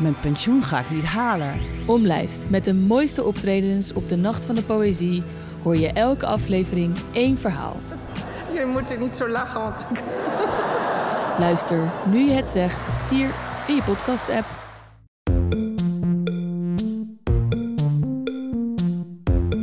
mijn pensioen ga ik niet halen. Omlijst met de mooiste optredens op de Nacht van de Poëzie hoor je elke aflevering één verhaal. Je moet er niet zo lachen, want ik... Luister nu je het zegt hier in je podcast-app.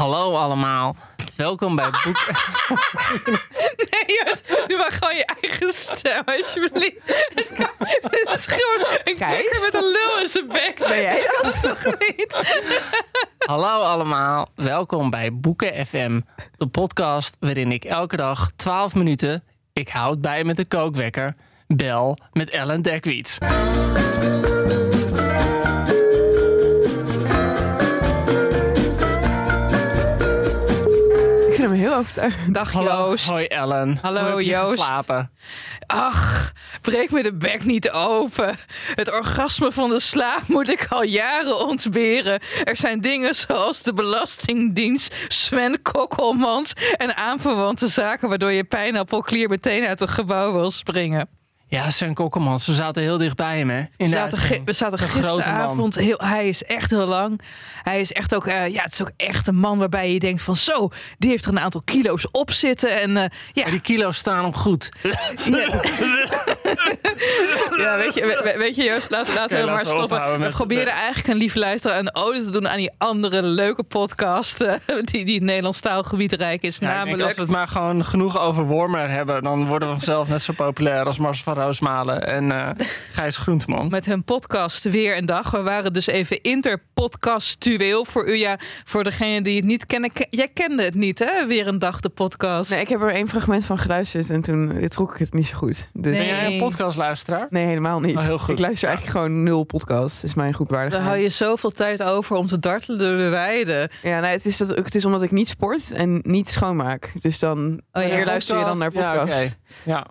Hallo allemaal. Welkom bij Boek. Nee, Joost, doe maar gewoon je eigen stem, alsjeblieft. Het is gewoon een kikker met een lul in zijn bek. Ben jij dat? toch niet? Hallo allemaal. Welkom bij Boeken FM, de podcast waarin ik elke dag 12 minuten, ik houd bij met de kookwekker, bel met Ellen Dekwiets. Dag Joost. Hoi Ellen. Hallo, Hoe heb je Joost. geslapen? Ach, breek me de bek niet open. Het orgasme van de slaap moet ik al jaren ontberen. Er zijn dingen zoals de Belastingdienst, Sven Kokkelmans en aanverwante zaken waardoor je pijnappelklier meteen uit het gebouw wil springen. Ja, Sven Kokkelmans. We zaten heel dichtbij hem, hè? In We zaten, we zaten Een grote man. gisteravond. Heel, hij is echt heel lang. Hij is echt ook, eh, ja, het is ook echt een man waarbij je denkt van zo, die heeft er een aantal kilo's op zitten. En eh, ja, Maar die kilo's staan op goed. Ja, ja weet, je, we- weet je, Joost, laten, laten we maar stoppen. We proberen eigenlijk een lieve luisteraar een ode te doen aan die andere leuke podcast eh, die, die het Nederlands taalgebied rijk is. Ja, ik denk, namelijk. als we het maar gewoon genoeg over Wormer hebben, dan worden we vanzelf net zo populair als Mars van Roosmalen en eh Gijs Groenteman. Met hun podcast Weer en Dag. We waren dus even interpodcastueel voor u. Ja, voor degene die het niet kennen. Ke- Jij kende het niet, hè? Weer een Dag, de podcast. Nee, ik heb er één fragment van geluisterd en toen eh, trok ik het niet zo goed. Dus... Nee. Podcastluisteraar? Nee, helemaal niet. Oh, heel goed. Ik luister eigenlijk gewoon nul podcasts. is mijn goed waardig. Dan hou je zoveel tijd over om te dartelen door de weide. Ja, nee, het is, dat, het is omdat ik niet sport en niet schoonmaak. Dus dan Oh ja, luister je dan naar Ja, podcasts. oké. Ja.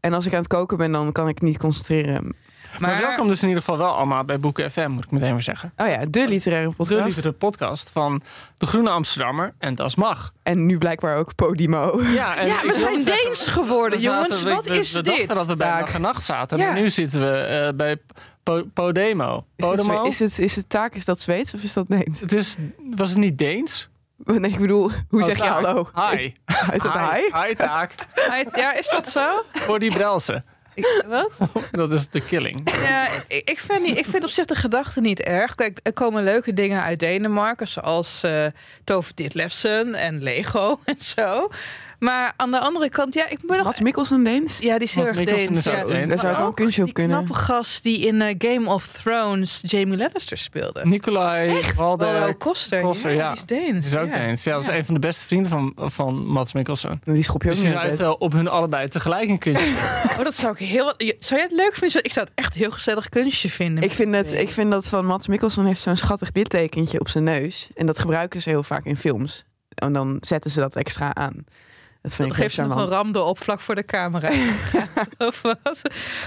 En als ik aan het koken ben, dan kan ik niet concentreren. Maar, welkom dus in ieder geval wel allemaal bij Boeken FM, moet ik meteen maar zeggen. Oh ja, de literaire De podcast. liefde podcast van de Groene Amsterdammer en Das Mag. En nu blijkbaar ook Podimo. Ja, en Ja, we zijn zeggen, Deens geworden, we jongens. we- Wat we- is we dit? dachten dat we bij. Dag en Nacht zaten, Ja. maar nu zitten we eh, bij Po- Podemo. Is het, Podemo? is, het, is het taak, is dat Zweeds of is dat Deens? Het is, was het niet Deens? Nee, ik bedoel, hoe Oh, zeg je hallo? Hi. Is dat hi? Hi, taak. Ja, is dat zo? Voor die Brelsen. Wat? Dat is de killing. Ja, ik, ik, vind niet, ik vind op zich de gedachte niet erg. Kijk, er komen leuke dingen uit Denemarken, zoals eh Tove Ditlevsen en Lego en zo. Maar aan de andere kant, ja, ik ben nog... Mats Mikkelsen Deens? Ja, die is heel erg Deens. is Ja, ook Deens. Daar zou ik wel een kunstje op die kunnen. knappe gast die in eh, Game of Thrones Jamie Lannister speelde. Nicolai Waldo Koster. Koster, ja, ja. Die is Deens. is ook ja. Deens. Ja, dat is een van de beste vrienden van, van Mats Mikkelsen. Die schop je ook Dus uit op hun allebei tegelijk een kunstje Oh, dat zou ik heel... Zou jij het leuk vinden? Ik zou het echt een heel gezellig kunstje vinden. Ik vind, het, ik vind dat van Mats Mikkelsen heeft zo'n schattig littekentje op zijn neus. En dat gebruiken ze heel vaak in films. En dan zetten ze dat extra aan. Dat vind Dan ik geeft ze nog een ramde op vlak voor de camera. Ja, of wat?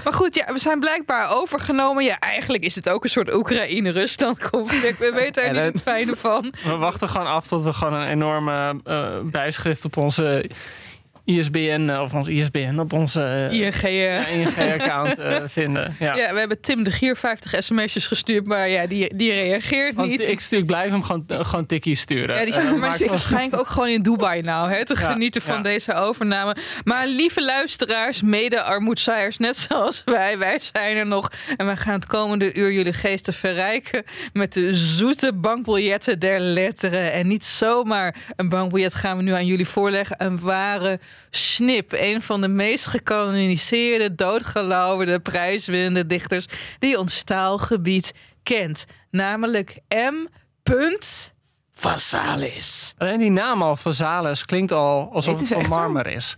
Maar goed, ja, we zijn blijkbaar overgenomen. Ja, eigenlijk is het ook een soort Oekraïne-Rusland conflict. We weten er niet het fijne van. We wachten gewoon af tot we gewoon een enorme eh, bijschrift op onze ISBN, eh, of ons ISBN, op onze eh, ING. ING-account eh, vinden. Ja. Ja. we hebben Tim de Gier 50 sms'jes gestuurd, maar ja, die, die reageert Want niet. ik, stuur, ik blijf hem gewoon, gewoon tikkies sturen. Ja, die maar wel- waarschijnlijk ook gewoon in Dubai nou, hè, te Ja, genieten van ja. deze overname. Maar lieve luisteraars, mede armoedzaaiers, net zoals wij, wij zijn er nog. En wij gaan het komende uur jullie geesten verrijken met de zoete bankbiljetten der letteren. En niet zomaar een bankbiljet gaan we nu aan jullie voorleggen, een ware snip. Een van de meest gekanoniseerde, doodgelauwerde, prijswinnende dichters die ons taalgebied kent. Namelijk M. Vasalis. Alleen die naam al, Vazalis, klinkt al alsof het van echt zo? marmer is.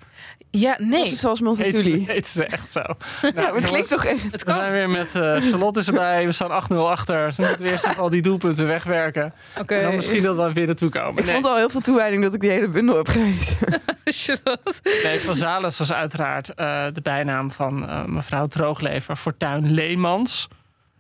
Ja, nee. Was het zoals Heet, Multatuli? heet ze echt zo. Ja, Nou, het klinkt toch echt... Het We zijn weer met eh, Charlotte is erbij. We staan 8-0 achter. Ze moeten weer eens even al die doelpunten wegwerken. Oké. En dan misschien dat we weer naartoe komen. Ik vond al heel veel toewijding dat ik die hele bundel heb gelezen. Charlotte. Nee, Van Zales was uiteraard eh, de bijnaam van eh, mevrouw Drooglever Fortuin Leemans.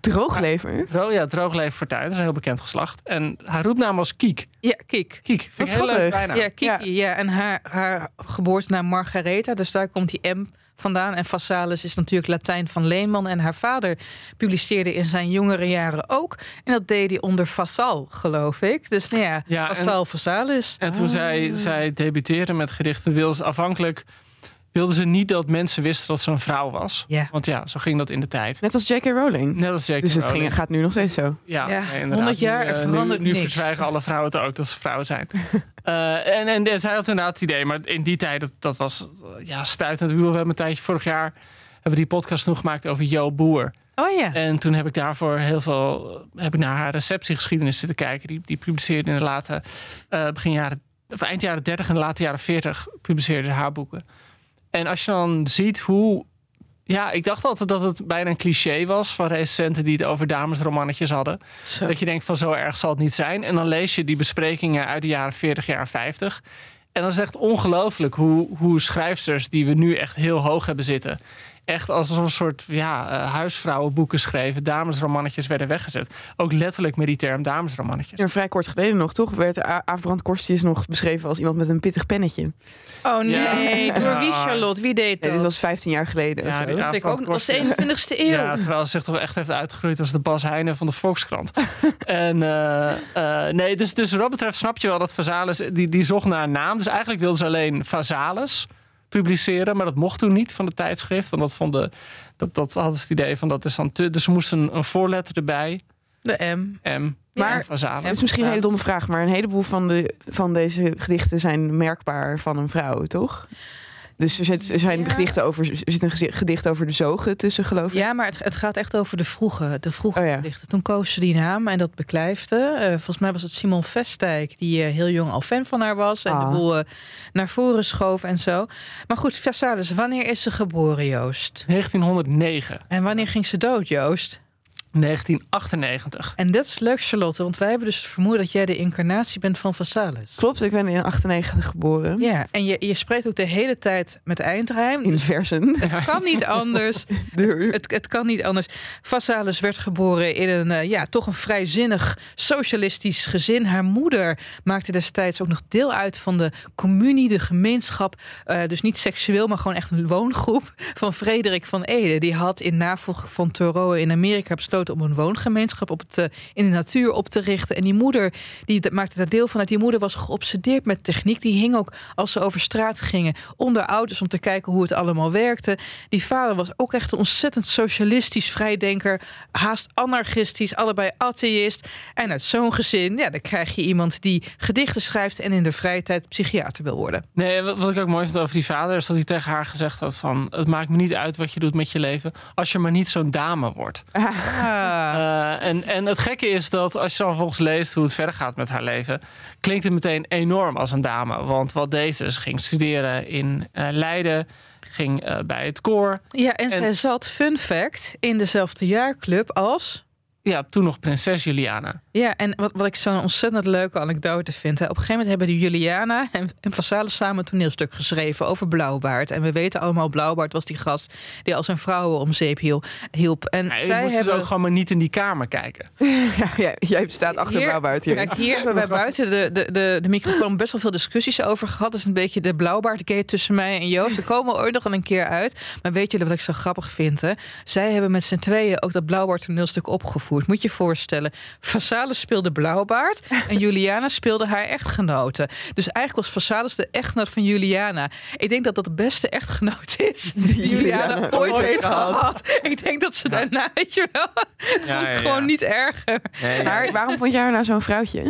Drooglever. Dro ja, Drooglever Fortuin, dat is een heel bekend geslacht. En haar roepnaam was Kiek. Ja, Kiek. Kiek, vind ik een heel leuk bijnaam. Ja, Kiki. Ja. En haar, haar geboortenaam Margaretha, dus daar komt die M vandaan. En Vassalis is natuurlijk Latijn van Leenman. En haar vader publiceerde in zijn jongere jaren ook. En dat deed hij onder Vassal, geloof ik. Dus nou ja, Ja, en- Vassal Vassalis. En toen zij, zij debuteerde met gedichten, ze afhankelijk... wilde ze niet dat mensen wisten dat ze een vrouw was. Ja. Want ja, zo ging dat in de tijd. Net als J.K. Rowling. Net als J.K. Dus het Rowling. ging, gaat nu nog steeds zo. Ja, Ja, nee, inderdaad. 100 jaar, Nu, eh, verandert nu, verzwijgen alle vrouwen het ook dat ze vrouwen zijn. Eh, en, en, en zij had inderdaad het idee, maar in die tijd, dat, dat was eh, ja, stuitend. We hebben een tijdje vorig jaar hebben we die podcast toen gemaakt over Jo Boer. Oh ja. En toen heb ik daarvoor heel veel heb ik naar haar receptiegeschiedenis zitten kijken. Die, die publiceerde in de late eh, begin jaren, of eind jaren 30 en de late jaren 40 publiceerde haar boeken. En als je dan ziet hoe. Ja, ik dacht altijd dat het bijna een cliché was van recensenten die het over damesromannetjes hadden. Zo. Dat je denkt van zo erg zal het niet zijn. En dan lees je die besprekingen uit de jaren 40, jaren 50. En dan is echt ongelooflijk hoe, hoe schrijfsters die we nu echt heel hoog hebben zitten. Echt als een soort ja, eh, huisvrouwenboeken schreven. Damesromannetjes werden weggezet. Ook letterlijk met die term damesromannetjes. Ja, vrij kort geleden nog, toch? Werd Aafbrand Korstius nog beschreven als iemand met een pittig pennetje. Oh nee, Ja. door wie. Charlotte? Wie deed Nee, dat? dit was 15 jaar geleden. of Ja, dat vind ik ook nog de Korstius. 21ste eeuw. Ja, terwijl ze zich toch echt heeft uitgegroeid als de Bas Heijnen van de Volkskrant. en eh, eh, nee, dus, dus wat dat betreft snap je wel dat Vazalis, die, die zocht naar een naam. Dus eigenlijk wilden ze alleen Vazalis publiceren, maar dat mocht toen niet van de tijdschrift. Want dat vonden, dat, dat hadden ze het idee van dat is dan te. Dus ze moesten een, een voorletter erbij. De M. M. Maar- Ja. Het is misschien een hele domme vraag, maar een heleboel van, de, van deze gedichten zijn merkbaar van een vrouw, toch? Dus er, zit, er zijn Ja. gedichten over, er zit een gedicht over de zogen tussen, geloof ik. Ja, maar het, het gaat echt over de vroege, de vroege Oh ja. gedichten. Toen koos ze die naam en dat beklijfde. Eh, volgens mij was het Simon Vestijk, die eh, heel jong al fan van haar was. En Ah. de boel eh, naar voren schoof en zo. Maar goed, Versailles, wanneer is ze geboren, Joost? 1909, En wanneer ging ze dood, Joost? 1998. En dat is leuk, Charlotte, want wij hebben dus het vermoeden dat jij de incarnatie bent van Versailles. Klopt, ik ben in 98 geboren. Ja, en je, je spreekt ook de hele tijd met eindrijm. In versen. Het kan niet anders. Het, het kan niet anders. Vassalis werd geboren in een, eh, ja, toch een vrijzinnig socialistisch gezin. Haar moeder maakte destijds ook nog deel uit van de communie, de gemeenschap. Eh, dus niet seksueel, maar gewoon echt een woongroep van Frederik van Ede. Die had in navolging van Thoreau in Amerika besloten om een woongemeenschap op het, eh, in de natuur op te richten. En die moeder, die dat maakte daar deel van uit. Die moeder was geobsedeerd met techniek. Die hing ook als ze over straat gingen onder auto's om te kijken hoe het allemaal werkte. Die vader was ook echt een ontzettend socialistisch vrijdenker. Haast anarchistisch, allebei atheïst. En uit zo'n gezin, ja, dan krijg je iemand die gedichten schrijft en in de vrije tijd psychiater wil worden. Nee, wat, wat ik ook mooi vind over die vader is dat hij tegen haar gezegd had van het maakt me niet uit wat je doet met je leven als je maar niet zo'n dame wordt. Eh, en, en het gekke is dat als je dan volgens leest hoe het verder gaat met haar leven, klinkt het meteen enorm als een dame. Want wat deze ze ging studeren in eh, Leiden, ging eh, bij het koor. Ja, en, En- zij zat, fun fact, in dezelfde jaarclub als ja, toen nog prinses Juliana. Ja, en wat, wat ik zo'n ontzettend leuke anekdote vind. Hè. Op een gegeven moment hebben die Juliana en, en Vassale samen een toneelstuk geschreven over Blauwbaard. En we weten allemaal, Blauwbaard was die gast die al zijn vrouwen om zeep hielp. En Ja, zij moest dus hebben... ook gewoon maar niet in die kamer kijken. ja, ja, jij staat achter Hier- Blauwbuit hier. Kijk, hier hebben wij buiten de, de, de, de microfoon best wel veel discussies over gehad. Dat is een beetje de blauwbaardgate tussen mij en Joost. Er komen ooit nog wel een keer uit. Maar weet jullie wat ik zo grappig vind? Hè? Zij hebben met z'n tweeën ook dat blauwbaard toneelstuk opgevoerd. Moet je je voorstellen. Vassale speelde blauwbaard en Juliana speelde haar echtgenote. Dus eigenlijk was Vassalis de echtgenoot van Juliana. Ik denk dat dat de beste echtgenoot is die Juliana Juliana ooit ooit heeft gehad. gehad. Ik denk dat ze daarna, weet je wel, Ja, ja, gewoon niet erger. Nee. Maar waarom vond jij haar nou zo'n vrouwtje?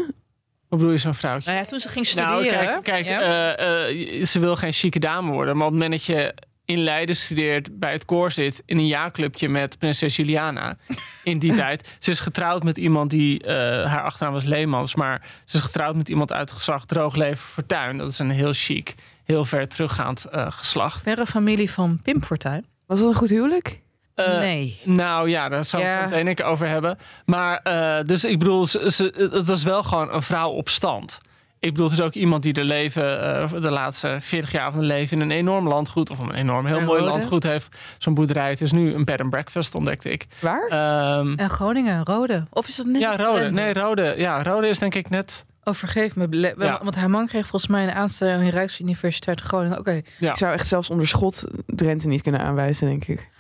Hoe bedoel je zo'n vrouwtje? Nou ja, toen ze ging studeren. Nou, kijk, kijk ja. eh, eh, ze wil geen chique dame worden. Maar op het moment dat je in Leiden studeert, bij het koor zit... in een jaarclubje met prinses Juliana in die tijd. Ze is getrouwd met iemand die... eh, haar achternaam was Leemans. Maar ze is getrouwd met iemand uit het geslacht Droogleven Fortuin. Dat is een heel chic, heel ver teruggaand eh, geslacht. verre familie van Pim Fortuyn? Was dat een goed huwelijk? Eh, nee. Nou ja, daar zou ik Ja. het meteen een keer over hebben. Maar eh, dus ik bedoel, ze, ze, het was wel gewoon een vrouw op stand. Ik bedoel, het is ook iemand die de leven, eh, de laatste 40 jaar van haar leven in een enorm landgoed, of een enorm heel En mooi Rode? landgoed heeft. Zo'n boerderij. Het is nu een bed and breakfast, ontdekte ik. Waar? Ehm, En Groningen, Rode. Of is dat net ja, Rode. Nee, Rode. Ja, Rode is denk ik net. Oh, vergeef me. Ja. Want haar man kreeg volgens mij een aanstelling aan de Rijksuniversiteit Groningen. Oké. Ja. Ik zou echt zelfs onder schot Drenthe niet kunnen aanwijzen, denk ik.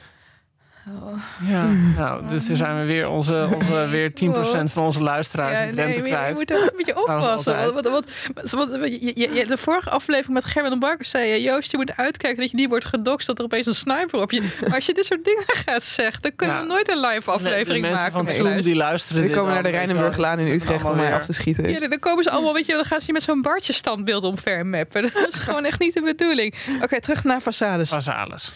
Ja, nou, dus er zijn we weer onze, onze weer 10% van onze luisteraars Ja, in Drenthe nee, maar je kwijt. moet er een beetje oppassen. Want, want, want, want- want je- je- je- de vorige aflevering met Gerben Bakker zei je... Joost, je moet uitkijken dat je niet wordt gedoxt... dat er opeens een sniper op je... Maar als je dit soort dingen gaat zeggen... dan kunnen we nooit een live aflevering de mensen maken. van Zoom die luisteren. dit komen naar de dan. Rijnenburglaan in Utrecht om mij af te schieten. Ja, dan komen ze allemaal, weet je, dan gaan ze je met zo'n Bartje standbeeld omvermappen. Dat is gewoon echt niet de bedoeling. Oké, terug naar. Vazalis.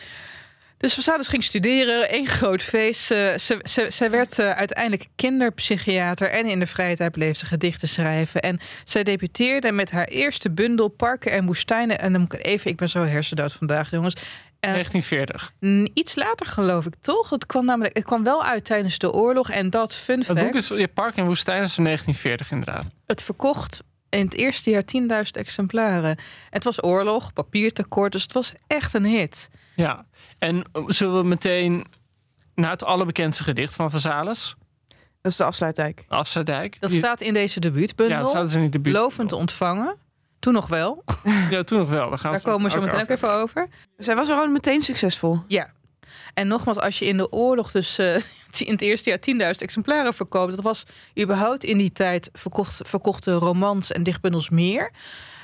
Dus Vassades ging studeren, één groot feest. Ze, ze, werd eh, uiteindelijk kinderpsychiater en in de vrije tijd bleef ze gedichten schrijven. En zij debuteerde met haar eerste bundel Parken en Woestijnen. En dan moet ik even, ik ben zo hersendood vandaag, jongens. En 1940. n- iets later geloof ik toch? Het kwam namelijk, het kwam wel uit tijdens de oorlog. En dat fun Het fact, boek is je Park en Woestijn is van 1940 inderdaad. het verkocht in het eerste jaar 10.000 exemplaren. Het was oorlog, papiertekort, dus het was echt een hit. Ja, en eh, zullen we meteen naar het allerbekendste gedicht van Vazalis, Dat is de afsluitdijk. Afsluitdijk. Dat staat in deze ja, debuutbundel. dat zouden ze niet de buurt. lovend ontvangen. Toen nog wel. Ja, toen nog wel. Daar, gaan Daar we komen we zo meteen ook even over. Zij was gewoon meteen succesvol. Ja. En nogmaals, als je in de oorlog dus eh, in het eerste jaar 10.000 exemplaren verkoopt... dat was überhaupt in die tijd verkocht, verkochte romans en dichtbundels meer.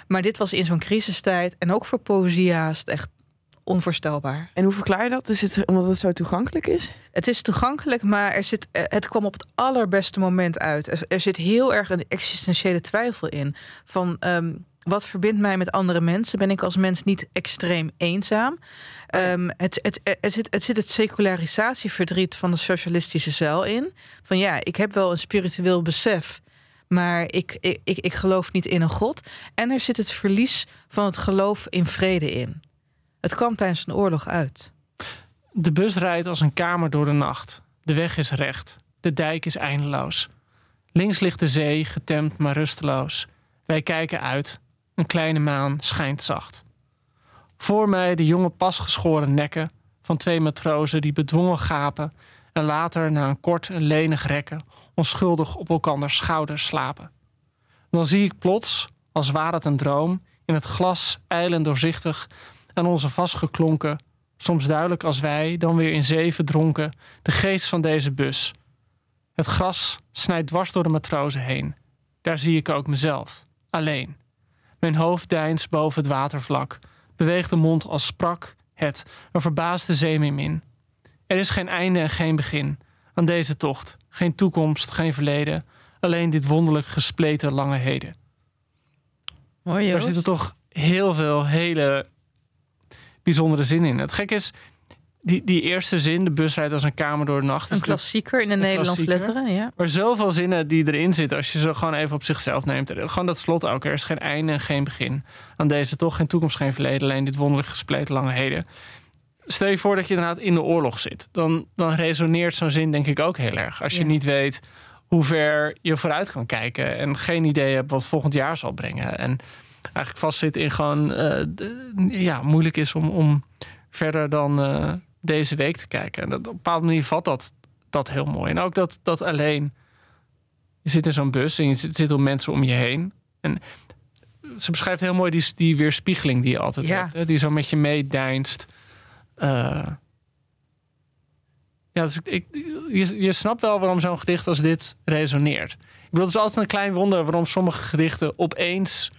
Maar dit was in zo'n crisistijd en ook voor poëziehaast echt onvoorstelbaar. En hoe verklaar je dat? Is het omdat het zo toegankelijk is? Het is toegankelijk, maar er zit, eh, het kwam op het allerbeste moment uit. Er, er zit heel erg een existentiële twijfel in. Van ehm, wat verbindt mij met andere mensen? Ben ik als mens niet extreem eenzaam? Ehm, het, het, het, het, zit, het zit het secularisatieverdriet van de socialistische zuil in. Van ja, ik heb wel een spiritueel besef. Maar ik, ik, ik, ik geloof niet in een God. En er zit het verlies van het geloof in vrede in. Het kwam tijdens een oorlog uit. De bus rijdt als een kamer door de nacht. De weg is recht. De dijk is eindeloos. Links ligt de zee, getemd maar rusteloos. Wij kijken uit. Een kleine maan schijnt zacht. Voor mij de jonge pasgeschoren nekken van twee matrozen die bedwongen gapen en later na een kort en lenig rekken onschuldig op elkanders schouders slapen. Dan zie ik plots, als waar het een droom, in het glas ijlend doorzichtig aan onze vastgeklonken, soms duidelijk als wij, dan weer in zeven dronken, de geest van deze bus. Het gras snijdt dwars door de matrozen heen. Daar zie ik ook mezelf, alleen. Mijn hoofd deinst boven het watervlak, beweegt de mond als sprak het, een verbaasde zeemeermin. Er is geen einde en geen begin aan deze tocht, geen toekomst, geen verleden, alleen dit wonderlijk gespleten lange heden. Mooi, Daar zitten toch heel veel hele bijzondere zinnen in. Het gek is, die, die eerste zin, de bus rijdt als een kamer door de nacht. Een klassieker in de Nederlandse letteren, ja. Maar zoveel zinnen die erin zitten, als je ze gewoon even op zichzelf neemt. Gewoon dat slot ook. Er is geen einde en geen begin aan deze toch. Geen toekomst, geen verleden. Alleen dit wonderlijk gespleten lange heden. stel je voor dat je inderdaad in de oorlog zit. Dan, dan resoneert zo'n zin denk ik ook heel erg. Als je niet weet hoe ver je vooruit kan kijken. En geen idee hebt wat volgend jaar zal brengen. En eigenlijk vastzit in gewoon... Uh, ja, moeilijk is om, om verder dan uh, deze week te kijken. En dat, op een bepaalde manier vat dat, dat heel mooi. En ook dat, dat alleen... Je zit in zo'n bus en je zit, zit om mensen om je heen. En ze beschrijft heel mooi die, die weerspiegeling die je altijd ja. hebt. Hè? Die zo met je meedijnst. Uh, ja, dus ik, je, je snapt wel waarom zo'n gedicht als dit resoneert. Ik bedoel, het is altijd een klein wonder waarom sommige gedichten opeens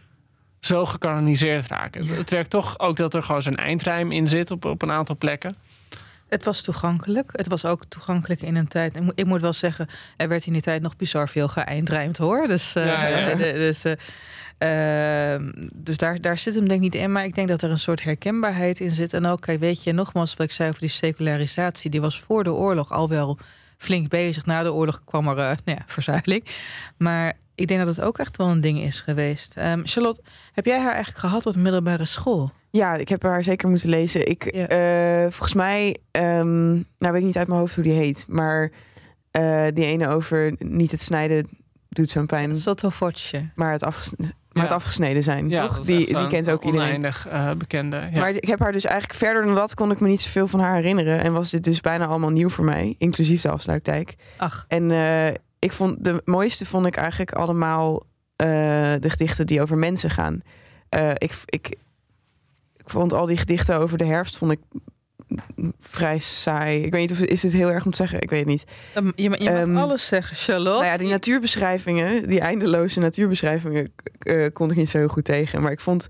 zo gekanoniseerd raken. Het werkt toch ook dat er gewoon zo'n eindrijm in zit op, op een aantal plekken. Het was toegankelijk. Het was ook toegankelijk in een tijd. Ik moet, ik moet wel zeggen, er werd in die tijd nog bizar veel geëindrijmd hoor. Dus, uh, ja, ja. dus uh, uh, dus daar, daar zit hem denk ik niet in. Maar ik denk dat er een soort herkenbaarheid in zit. En ook, weet je, nogmaals wat ik zei over die secularisatie. Die was voor de oorlog al wel flink bezig. Na de oorlog kwam er uh, nou ja, verzuiling. Maar ik denk dat het ook echt wel een ding is geweest. Um, Charlotte, heb jij haar eigenlijk gehad op de middelbare school? Ja, ik heb haar zeker moeten lezen. Ik, ja. uh, volgens mij, um, nou weet ik niet uit mijn hoofd hoe die heet. Maar uh, die ene over niet het snijden doet zo'n pijn. Sotto voce. Maar het afgesneden maar ja. het afgesneden zijn, ja, toch? Die, die kent ook iedereen. Oneindig uh, bekende. Ja. Maar ik heb haar dus eigenlijk verder dan dat kon ik me niet zoveel van haar herinneren. En was dit dus bijna allemaal nieuw voor mij, inclusief de afsluitdijk. Ach. En ik vond de mooiste vond ik eigenlijk allemaal uh, de gedichten die over mensen gaan. ik, ik, ik vond al die gedichten over de herfst vond ik vrij saai. Ik weet niet of is het heel erg om te zeggen. Ik weet het niet. Je, je mag um, alles zeggen, Charlotte. Nou ja, die natuurbeschrijvingen, die eindeloze natuurbeschrijvingen, uh, kon ik niet zo heel goed tegen. Maar ik vond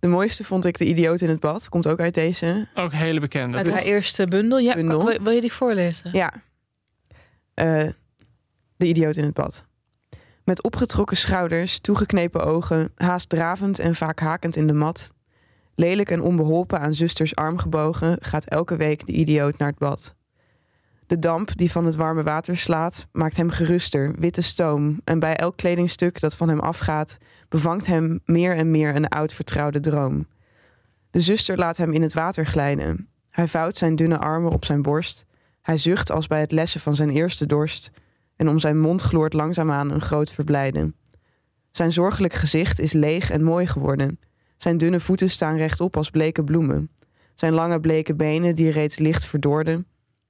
de mooiste vond ik de idioot in het bad. Komt ook uit deze. Ook hele bekende. Uit haar eerste bundel. Ja, bundel. Wil, wil, je die voorlezen? Ja. De idioot in het bad. Met opgetrokken schouders, toegeknepen ogen, haast dravend en vaak hakend in de mat, Lelijk en onbeholpen aan zusters arm gebogen, gaat elke week de idioot naar het bad. De damp die van het warme water slaat, maakt hem geruster, witte stoom, en bij elk kledingstuk dat van hem afgaat, bevangt hem meer en meer een oud vertrouwde droom. De zuster laat hem in het water glijden. Hij vouwt zijn dunne armen op zijn borst. Hij zucht als bij het lessen van zijn eerste dorst, en om zijn mond gloort langzaamaan een groot verblijden. Zijn zorgelijk gezicht is leeg en mooi geworden. Zijn dunne voeten staan rechtop als bleke bloemen. Zijn lange bleke benen, die reeds licht verdorden,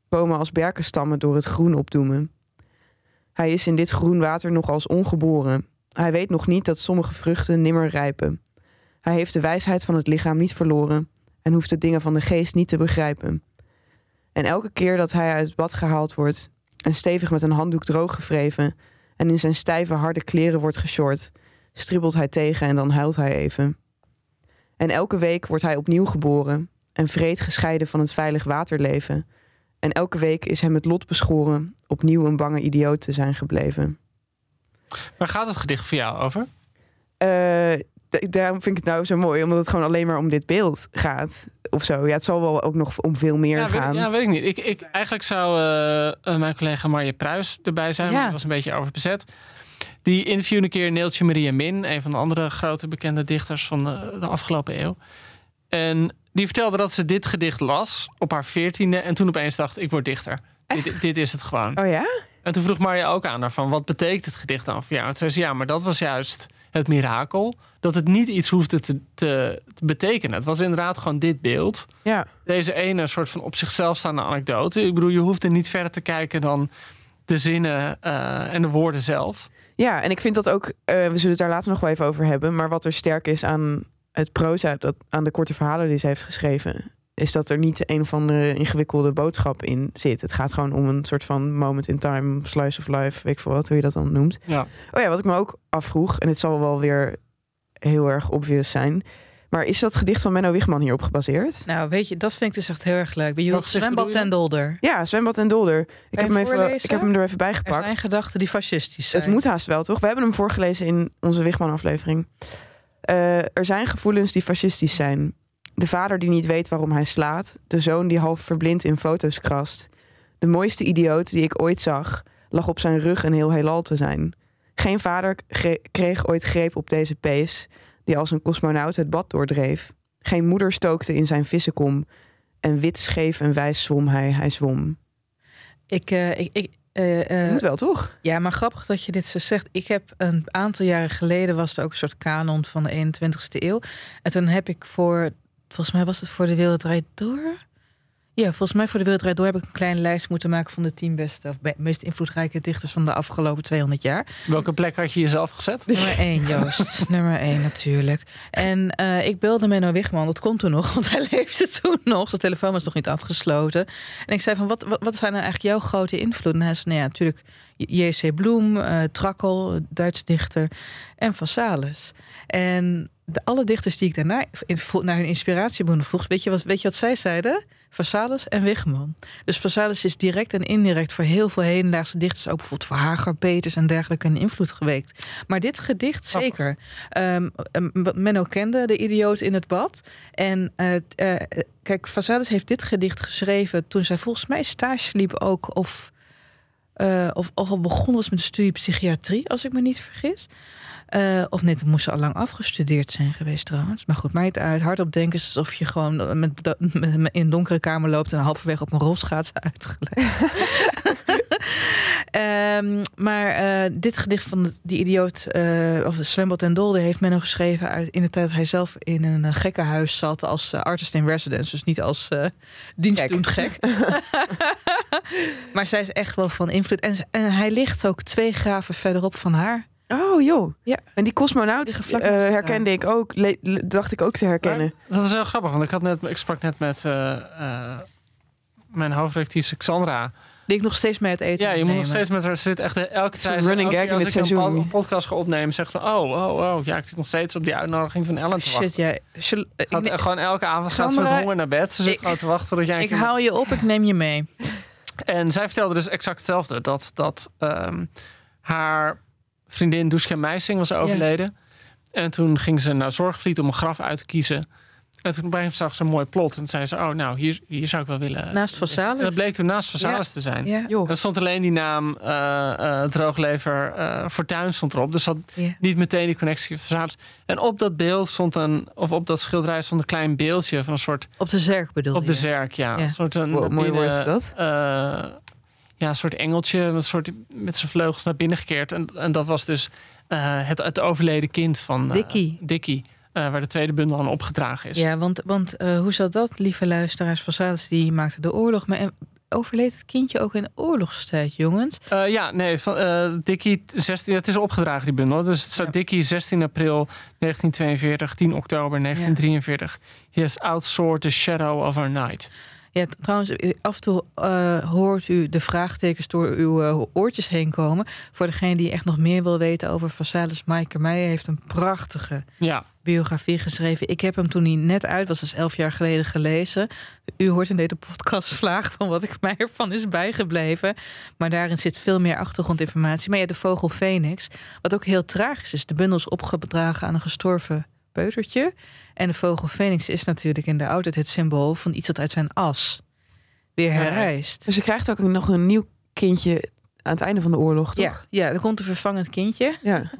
komen als berkenstammen door het groen opdoemen. Hij is in dit groen water nog als ongeboren. Hij weet nog niet dat sommige vruchten nimmer rijpen. Hij heeft de wijsheid van het lichaam niet verloren en hoeft de dingen van de geest niet te begrijpen. En elke keer dat hij uit het bad gehaald wordt en stevig met een handdoek droog gevreven en in zijn stijve harde kleren wordt geshort, stribbelt hij tegen en dan huilt hij even. En elke week wordt hij opnieuw geboren en vreed gescheiden van het veilig waterleven. En elke week is hem het lot beschoren opnieuw een bange idioot te zijn gebleven. Waar gaat het gedicht voor jou over? Uh, daarom vind ik het nou zo mooi, omdat het gewoon alleen maar om dit beeld gaat. Of zo. Ja, het zal wel ook nog om veel meer ja, gaan. Weet, ja, weet ik niet. Ik, ik, eigenlijk zou uh, mijn collega Marje Pruis erbij zijn. Ja. Die was een beetje overbezet. Die interviewde een keer Neeltje Maria Min, een van de andere grote bekende dichters van de, de afgelopen eeuw. En die vertelde dat ze dit gedicht las op haar veertiende en toen opeens dacht: ik word dichter. Dit, dit, is het gewoon. Oh ja? En toen vroeg Marja ook aan haar van wat betekent het gedicht dan voor jou? En zei ze ja, maar dat was juist het mirakel. Dat het niet iets hoefde te, te, te, betekenen. Het was inderdaad gewoon dit beeld. Ja. Deze ene soort van op zichzelf staande anekdote. Ik bedoel, je hoeft er niet verder te kijken dan de zinnen uh, en de woorden zelf. Ja, en ik vind dat ook, uh, we zullen het daar later nog wel even over hebben, maar wat er sterk is aan het proza, dat, aan de korte verhalen die ze heeft geschreven, is dat er niet een of andere ingewikkelde boodschap in zit. Het gaat gewoon om een soort van moment in time, slice of life, weet ik veel wat, hoe je dat dan noemt. Ja. Oh ja, wat ik me ook afvroeg, en het zal wel weer heel erg obvious zijn, maar is dat gedicht van Menno Wigman hierop gebaseerd? Nou, weet je, dat vind ik dus echt heel erg leuk. Je zwembad en dolder. Ja, zwembad en dolder. Ik heb, hem even, ik heb hem er even bij gepakt. Er zijn gedachten die fascistisch zijn. Het moet haast wel, toch? We hebben hem voorgelezen in onze Wigman-aflevering. Uh, er zijn gevoelens die fascistisch zijn. De vader die niet weet waarom hij slaat. De zoon die half verblind in foto's krast. De mooiste idioot die ik ooit zag, lag op zijn rug een heel heelal te zijn. Geen vader kreeg ooit greep op deze pees die als een cosmonaut het bad doordreef. Geen moeder stookte in zijn vissenkom. En wit, scheef en wijs zwom hij, hij zwom. Ik, uh, ik, ik uh, uh, Moet wel, toch? Ja, maar grappig dat je dit zo zegt. Ik heb een aantal jaren geleden was er ook een soort kanon van de 21ste eeuw. En toen heb ik voor, volgens mij was het voor de Wereld Door ja, volgens mij voor de Wereldrijd Door heb ik een kleine lijst moeten maken van de tien beste of meest invloedrijke dichters van de afgelopen 200 jaar. Welke plek had je jezelf gezet? Nummer één, Joost. Nummer één natuurlijk. En uh, ik belde Menno Wigman, dat kon toen nog, want hij leefde toen nog. De telefoon was nog niet afgesloten. En ik zei van, wat, wat, wat zijn nou eigenlijk jouw grote invloeden? En hij zei, nou ja, natuurlijk J.C. Bloem, uh, Trakkel, Duits dichter en Vassalis. En de, alle dichters die ik daarna naar hun inspiratiebronnen vroeg, weet je wat, weet je wat zij zeiden? Vassalis en Wigman. Dus Vassalis is direct en indirect voor heel veel hedendaagse dichters, ook bijvoorbeeld voor Hager, Peters en dergelijke, een invloed geweekt. Maar dit gedicht zeker. Um, Menno kende de idioot in het bad. En uh, uh, kijk, Vassalis heeft dit gedicht geschreven toen zij volgens mij stage liep ook of, uh, of al begonnen was met de studie psychiatrie, als ik me niet vergis. Uh, of net moest ze al lang afgestudeerd zijn geweest trouwens. Maar goed, mij het uit. Hardop denken is alsof je gewoon met, met, in een donkere kamer loopt en halverwege op een rolschaats uitgelegd. um, maar uh, dit gedicht van die idioot, uh, of Zwembad en Dolder, heeft men nog geschreven uit, in de tijd dat hij zelf in een gekkenhuis zat als artist in residence. Dus niet als dienstdoend gek. maar zij is echt wel van invloed. En, en hij ligt ook twee graven verderop van haar. Oh joh. Ja. En die cosmonaut uh, herkende ik ook, dacht ik ook te herkennen. Maar dat is heel grappig, want ik, had net, ik sprak net met uh, uh, mijn hoofdredactrice Xandra. Die ik nog steeds mee het eten Ja, je moet nog steeds met haar zit echt elke tijd. running gag in dit seizoen. Als ik een podcast ga opnemen, zegt van oh, oh, oh, ja, ik zit nog steeds op die uitnodiging van Ellen te wachten. Shit, ja. Gaat, ik, gewoon elke avond gaat ze met honger naar bed. Ze zit gewoon te wachten tot jij. Ik haal je op, ik neem je mee. En zij vertelde dus exact hetzelfde, dat dat um, haar vriendin Duska Meising was overleden. Ja. En toen ging ze naar Zorgvliet om een graf uit te kiezen. En toen bij zag ze een mooi plot. En zei ze, oh nou, hier, hier zou ik wel willen... Naast Vassalis. En dat bleek toen naast Vassalis ja. te zijn. Ja. Er stond alleen die naam uh, uh, Drooglever uh, Fortuin stond erop. Dus dat ja. niet meteen die connectie Vassalis. En op dat beeld stond een... Of op dat schilderij stond een klein beeldje van een soort... Op de zerk bedoel Op de zerk, ja. Een soort een... Wow, mooi woord is dat ja, een soort engeltje, een soort met zijn vleugels naar binnen gekeerd. En, en dat was dus uh, het, het overleden kind van uh, Dickie. Dickie. Uh, waar de tweede bundel aan opgedragen is. Ja, want, want hoe zat dat, lieve luisteraars? Vassalis die maakte de oorlog. Maar overleed het kindje ook in oorlogstijd, jongens? ja, nee, van, Dickie 16, het is opgedragen die bundel. Dus het staat. Dickie 16 april 1942, 10 oktober 1943. Ja. He has the shadow of our night. Ja, trouwens, af en toe uh, hoort u de vraagtekens door uw uh, oortjes heen komen. Voor degene die echt nog meer wil weten over Vassalis, Maaike Meijer heeft een prachtige ja. biografie geschreven. Ik heb hem toen hij net uit was, dus elf jaar geleden gelezen. U hoort in deze podcast vragen van wat ik mij ervan is bijgebleven. Maar daarin zit veel meer achtergrondinformatie. Maar ja, de vogel Phoenix, wat ook heel tragisch is. De bundels opgedragen aan een gestorven peutertje. En de vogel Phoenix is natuurlijk in de oudheid het symbool van iets dat uit zijn as weer herrijst. Dus je krijgt ook nog een nieuw kindje aan het einde van de oorlog, toch? Ja, ja er komt een vervangend kindje. Ja.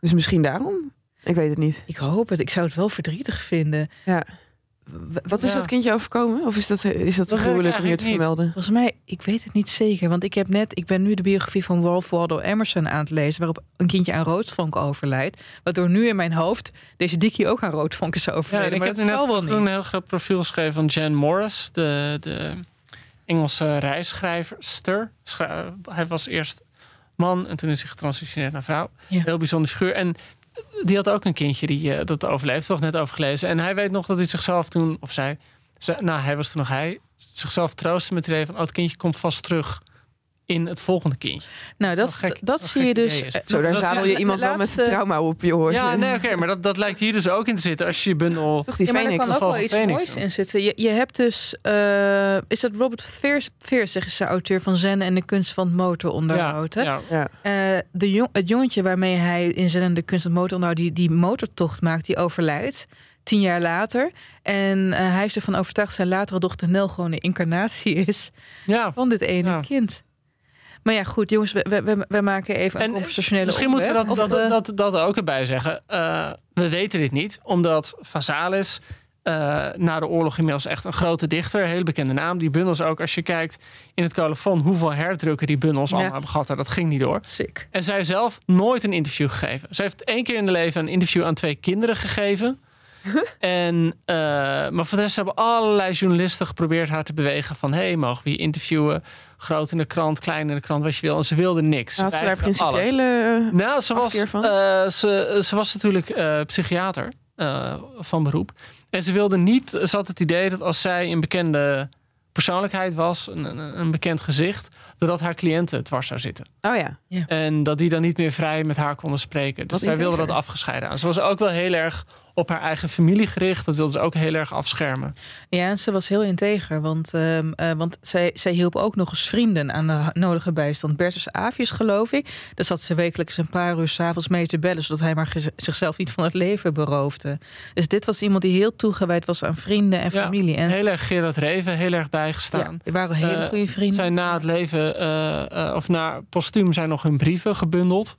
Dus misschien daarom? Ik weet het niet. Ik hoop het. Ik zou het wel verdrietig vinden. Ja. Wat is ja. dat kindje overkomen? Of is dat, is dat te gruwelijk om je te vermelden? Volgens mij, ik weet het niet zeker. Want ik heb net, ik ben nu de biografie van Ralph Waldo Emerson aan het lezen, waarop een kindje aan roodvonk overlijdt. Waardoor nu in mijn hoofd deze dikkie ook aan roodvonk is overleden. Ja, ik heb net wel een heel groot profiel geschreven van Jan Morris, de, de Engelse reisschrijverster. Hij was eerst man en toen is hij getransitioneerd naar vrouw. Ja. Heel bijzonder figuur. En die had ook een kindje die uh, dat overleefd, toch net overgelezen. En hij weet nog dat hij zichzelf toen, of zij, nou hij was toen nog hij, zichzelf troostte met het idee van, oh, het kindje komt vast terug in het volgende kindje. Nou, dat, dat, dat zie je dus. Zo, daar zadel je iemand wel met trauma op je hoort. Ja, nee, oké, okay, maar dat, dat lijkt hier dus ook in te zitten. Als je je bundel. Toch die ja, maar er kan ook wel iets Phoenix, moois in zitten. Je, je hebt dus. Uh, is dat Robert Veers, Veers is de auteur van Zen en de kunst van het motoronderhoud. Ja, ja. Uh, de jong, het jongetje waarmee hij in Zen en de kunst van het motoronderhoud die, die motortocht maakt, die overlijdt tien jaar later. En uh, hij is ervan overtuigd zijn latere dochter Nel gewoon een incarnatie is ja. van dit ene Ja. kind. Maar ja, goed, jongens, we, we, we maken even een En conversationele Misschien moeten we dat, dat, de- dat, dat ook erbij zeggen. Uh, we weten dit niet, omdat Vasalis uh, na de oorlog inmiddels echt een grote dichter. Een hele bekende naam. Die bundels ook, als je kijkt in het colofon... hoeveel herdrukken die bundels allemaal hebben gehad. Dat ging niet door. Sick. En zij zelf nooit een interview gegeven. Ze heeft één keer in de leven een interview aan twee kinderen gegeven... en, uh, maar voor de rest hebben allerlei journalisten geprobeerd haar te bewegen van... hé, hey, mogen we je interviewen? Groot in de krant, klein in de krant, wat je wil. En ze wilde niks. Had ze daar principiële Nou, ze was, uh, ze, ze was natuurlijk uh, psychiater van beroep. En ze wilde niet, ze had het idee dat als zij een bekende persoonlijkheid was, een, een, bekend gezicht, dat dat haar cliënten dwars zou zitten. Oh ja. ja. En dat die dan niet meer vrij met haar konden spreken. Dus zij wilde dat afgescheiden aan. Ze was ook wel heel erg op haar eigen familie gericht. Dat wilde ze ook heel erg afschermen. Ja, en ze was heel integer. Want, uh, uh, want zij, zij hielp ook nog eens vrienden aan de nodige bijstand. Bertus Avius, geloof ik. Daar zat ze wekelijks een paar uur s'avonds mee te bellen... zodat hij maar zichzelf niet van het leven beroofde. Dus dit was iemand die heel toegewijd was aan vrienden en familie. En... Heel erg Gerard Reven, heel erg bijgestaan. Ja, waren hele goede vrienden. Zijn na het leven, uh, of na postuum, zijn nog hun brieven gebundeld.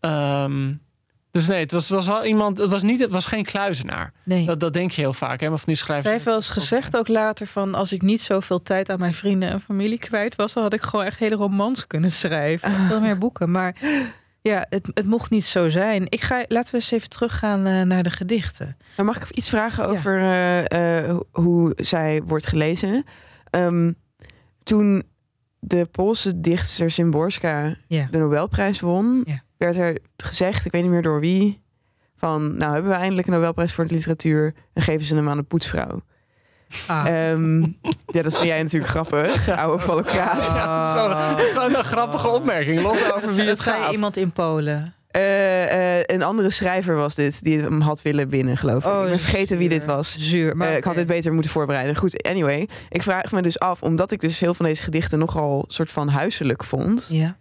Um, dus nee, het was, was wel iemand. Het was, niet, het was geen kluizenaar. Nee. Dat, dat denk je heel vaak. Hè? Maar van die schrijvers. Zij heeft wel eens gezegd ook later van als ik niet zoveel tijd aan mijn vrienden en familie kwijt was, dan had ik gewoon echt hele romans kunnen schrijven. Uh. Veel meer boeken. Maar ja, het, het mocht niet zo zijn. Ik ga, laten we eens even teruggaan uh, naar de gedichten. Maar mag ik iets vragen over ja. uh, hoe zij wordt gelezen? Um, toen de Poolse dichtster Szymborska ja. de Nobelprijs won. Ja werd er gezegd, ik weet niet meer door wie, van nou hebben we eindelijk een Nobelprijs voor de literatuur en geven ze hem aan de poetsvrouw. Ah. Um, ja, dat vind jij natuurlijk grappig, oude volkraat. Oh. Gewoon een grappige opmerking, los over wie het gaat. iemand in Polen? Uh, uh, een andere schrijver was dit, die hem had willen winnen, geloof ik. Oh, ik ben vergeten wie dit was. Zuur. Maar uh, ik had dit beter moeten voorbereiden. Goed, anyway. Ik vraag me dus af, omdat ik dus heel van deze gedichten nogal soort van huiselijk vond. Ja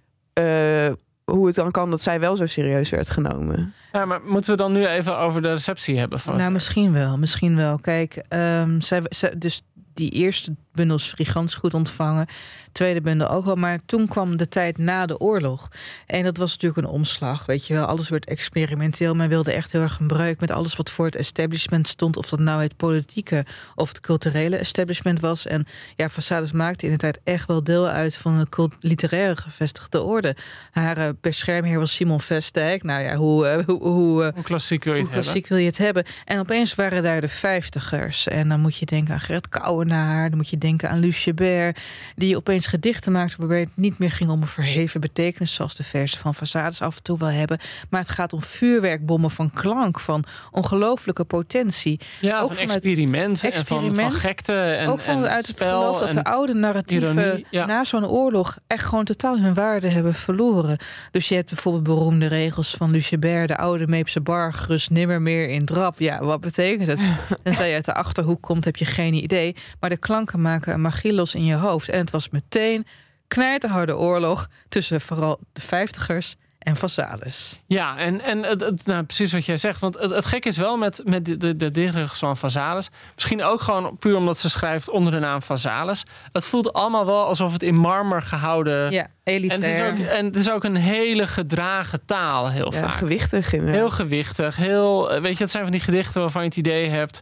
hoe het dan kan dat zij wel zo serieus werd genomen. Ja, maar moeten we dan nu even over de receptie hebben? Van nou, misschien wel. Misschien wel. Kijk, um, zij, zij, dus die eerste bundels gigantisch goed ontvangen. Tweede bundel ook wel. Maar toen kwam de tijd na de oorlog. En dat was natuurlijk een omslag. Weet je wel, alles werd experimenteel. Men wilde echt heel erg een breuk met alles wat voor het establishment stond. Of dat nou het politieke of het culturele establishment was. En ja, Façades maakte in de tijd echt wel deel uit van een literaire gevestigde orde. Haar uh, beschermheer was Simon Vestdijk. Nou ja, hoe, uh, hoe, hoe, uh, hoe, klassiek, wil je, hoe klassiek wil je het hebben? En opeens waren daar de vijftigers. En dan moet je denken aan Gerrit Kouwenaar. Dan moet je denken aan Bert. Die opeens gedichten maakte waarbij het niet meer ging om een verheven betekenis. Zoals de versen van Façades af en toe wel hebben. Maar het gaat om vuurwerkbommen van klank. Van ongelooflijke potentie. Ja, ook van experimenten experiment, en van, van gekte. En, ook vanuit het geloof dat de oude narratieven na zo'n oorlog echt gewoon totaal hun waarde hebben verloren. Dus je hebt bijvoorbeeld beroemde regels van Lucebert, de oude Meepse bar, gerust nimmer meer in drap. Ja, wat betekent het? En zij uit de achterhoek komt, heb je geen idee. Maar de klanken maken een magie los in je hoofd. En het was meteen knijterharde oorlog tussen vooral de vijftigers en Vazalis. Ja, en, en het, nou, precies wat jij zegt. Want het, het gek is wel met, met de, de, de dichters van Vazalis. Misschien ook gewoon puur omdat ze schrijft onder de naam Vazalis. Het voelt allemaal wel alsof het in marmer gehouden... Ja, elitair. En het is ook, en het is ook een hele gedragen taal heel ja, vaak. gewichtig. Heel gewichtig. Heel, weet je, het zijn van die gedichten waarvan je het idee hebt...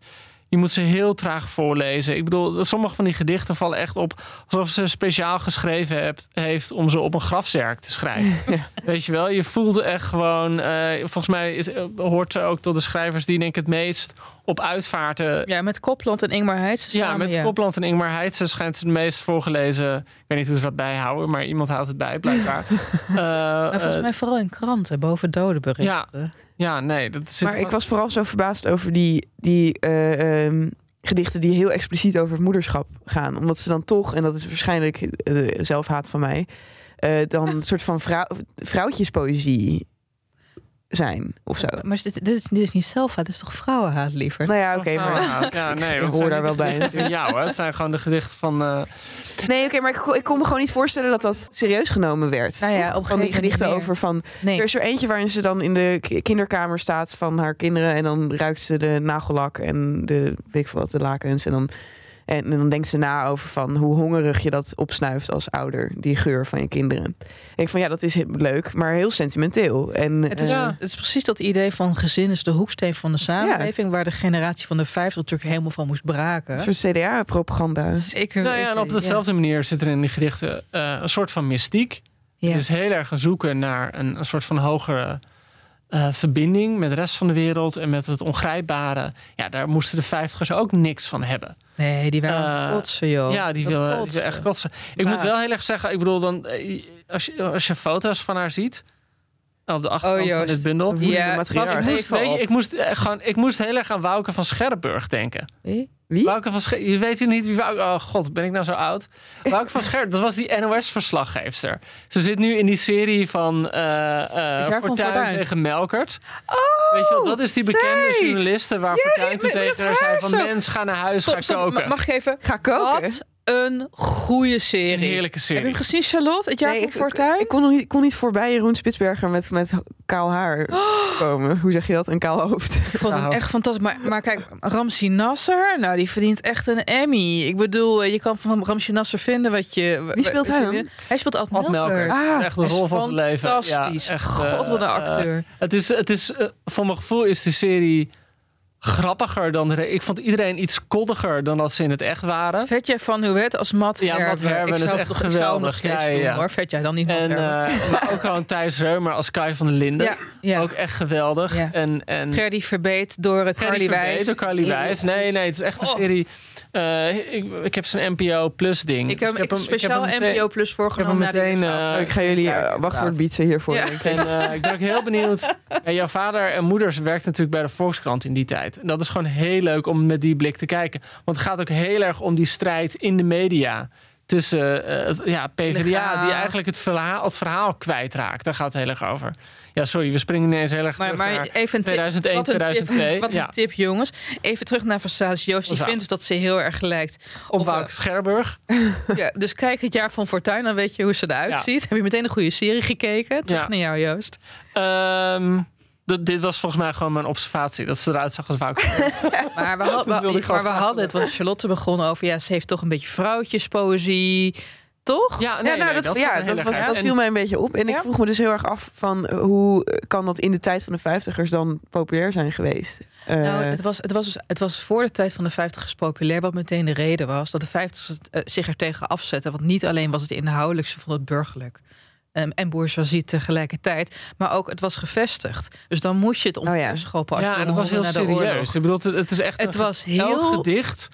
Je moet ze heel traag voorlezen. Ik bedoel, sommige van die gedichten vallen echt op alsof ze speciaal geschreven hebt, heeft om ze op een grafzerk te schrijven. Weet je wel, je voelt echt gewoon. Uh, volgens mij is, hoort ze ook tot de schrijvers die denk ik het meest op uitvaarten. Ja, met Kopland en Ingmar Heitse. Ja, met ja. Kopland en Ingmar Heitse schijnt ze het meest voorgelezen. Ik weet niet hoe ze dat bijhouden, maar iemand houdt het bij, blijkbaar. uh, nou, volgens mij vooral in kranten, boven dodenberichten. Ja, ja, nee. Dat zit maar ik was vooral zo verbaasd over die, die uh, um, gedichten die heel expliciet over het moederschap gaan. Omdat ze dan toch, en dat is waarschijnlijk de zelfhaat van mij, uh, dan een soort van vrouw, vrouwtjespoëzie zijn of zo. Maar dit, dit, is, dit is niet zelfhaat, dit is toch vrouwenhaat liever? Nou ja, oké, okay, maar ja, nee, ik hoor daar wel bij. Hè? Het zijn gewoon de gedichten van. Uh... Nee, oké, okay, maar ik, ik, kon me gewoon niet voorstellen dat dat serieus genomen werd. Nou ja, op van die gedichten over van. Nee. Er is er eentje waarin ze dan in de kinderkamer staat van haar kinderen en dan ruikt ze de nagellak en de weet ik wat de lakens en dan En, dan denkt ze na over van hoe hongerig je dat opsnuift als ouder, die geur van je kinderen. En ik van ja, dat is leuk, maar heel sentimenteel. En, het, is, uh, het is precies dat idee van gezin is de hoeksteen van de samenleving, waar de generatie van de 50 natuurlijk helemaal van moest braken. Een soort CDA-propaganda. Zeker. Nou ja, en op dezelfde manier zit er in die gedichten uh, een soort van mystiek. Ja. Dus heel erg gaan zoeken naar een, een soort van hogere uh, verbinding met de rest van de wereld en met het ongrijpbare. Ja, daar moesten de vijftigers ook niks van hebben. Nee, die waren uh, kotsen, joh. Ja, die willen, die willen echt kotsen. Ik moet wel heel erg zeggen, ik bedoel, dan, als, je, als je foto's van haar ziet, op de achterkant oh, van dit bundel. Ja, ik moest, weet je, ik, moest, gewoon, ik moest heel erg aan Wouke van Scherpburg denken. Wie? Wie? Wouke van Scherp, je weet u niet wie Wouke... Oh god, ben ik nou zo oud? Wouke van Scherp, dat was die NOS-verslaggeefster. Ze zit nu in die serie van uh, uh, Fortuyn tegen Melkert. Oh, weet je wel, dat is die bekende zij. journaliste waar ja, Fortuyn toen tegen haar zei van... Mens, ga naar huis, stop, ga stop, koken. Mag ik even? Ga koken? Wat een goede serie. Een heerlijke serie. Heb je hem gezien, Charlotte? Het jaar nee, van ik, Fortuyn? Ik, ik, kon, nog niet, kon niet voorbij Jeroen Spitsberger met, met kaal haar oh. komen. Hoe zeg je dat? Een kaal hoofd. Ik vond hem echt fantastisch. Maar, maar kijk, Ramsi Nasser, nou, die verdient echt een Emmy. Ik bedoel, je kan van Ramsi Nasser vinden wat je... Wie speelt hij dan? Hij speelt Ad Melker. Melker. Ah, echt de rol van zijn leven. Fantastisch. Ja, echt, God, wat een acteur. Uh, het is, het is uh, voor mijn gevoel is de serie grappiger dan de Ik vond iedereen iets koddiger dan dat ze in het echt waren. Vet jij van hoe het als Matt Ja, Matt Herben is echt nog, geweldig. ja, doen, ja. hoor. Vet jij dan niet Matt en, uh, Maar ook gewoon Thijs Reumer als Kai van der Linden. Ja, ja. Ook echt geweldig. Ja. En, en Gerdy Verbeet door Carly Wijs. door Carly Wijs. Nee, nee, het is echt een serie... Uh, ik, ik heb zo'n NPO Plus ding. Ik heb, dus ik heb speciaal ik heb meteen, NPO Plus voorgenomen. Ik, meteen, uh, ik ga jullie uh, wachtwoord bieden hiervoor. Ja. En uh, ik ben ook heel benieuwd. Ja, jouw vader en moeder werkten natuurlijk bij de Volkskrant in die tijd. En dat is gewoon heel leuk om met die blik te kijken. Want het gaat ook heel erg om die strijd in de media tussen uh, ja, PvdA, Legaal. die eigenlijk het verhaal, het verhaal kwijtraakt. Daar gaat het heel erg over. Ja, sorry, we springen ineens heel erg maar, terug maar naar even 2001, wat een 2002. Tip, wat ja. een tip, jongens. Even terug naar Versace Joost. Die vindt dus dat ze heel erg lijkt op, op Wouter Scherburg. ja, dus kijk het jaar van Fortuin, dan weet je hoe ze eruit ja. ziet. Heb je meteen een goede serie gekeken? Terug ja. naar jou, Joost. Um, dit was volgens mij gewoon mijn observatie. Dat ze eruit zag als Wouter. maar we, had, maar we hadden het, was Charlotte begonnen over... ja, ze heeft toch een beetje vrouwtjespoëzie... Toch? Ja, nee, ja, nou, nee, dat, dat, ja, dat, was, dat viel mij een beetje op. En ja? ik vroeg me dus heel erg af van hoe kan dat in de tijd van de vijftigers dan populair zijn geweest? Uh, nou, het was, het, was dus, het was voor de tijd van de vijftigers populair, wat meteen de reden was dat de vijftigers uh, zich er tegen afzetten. Want niet alleen was het inhoudelijk, ze vonden het burgerlijk. Um, en bourgeoisie tegelijkertijd. Maar ook, het was gevestigd. Dus dan moest je het omschoppen. Oh, ja, ja dat was heel serieus. Ik bedoel, het, het is echt het een, was heel... gedicht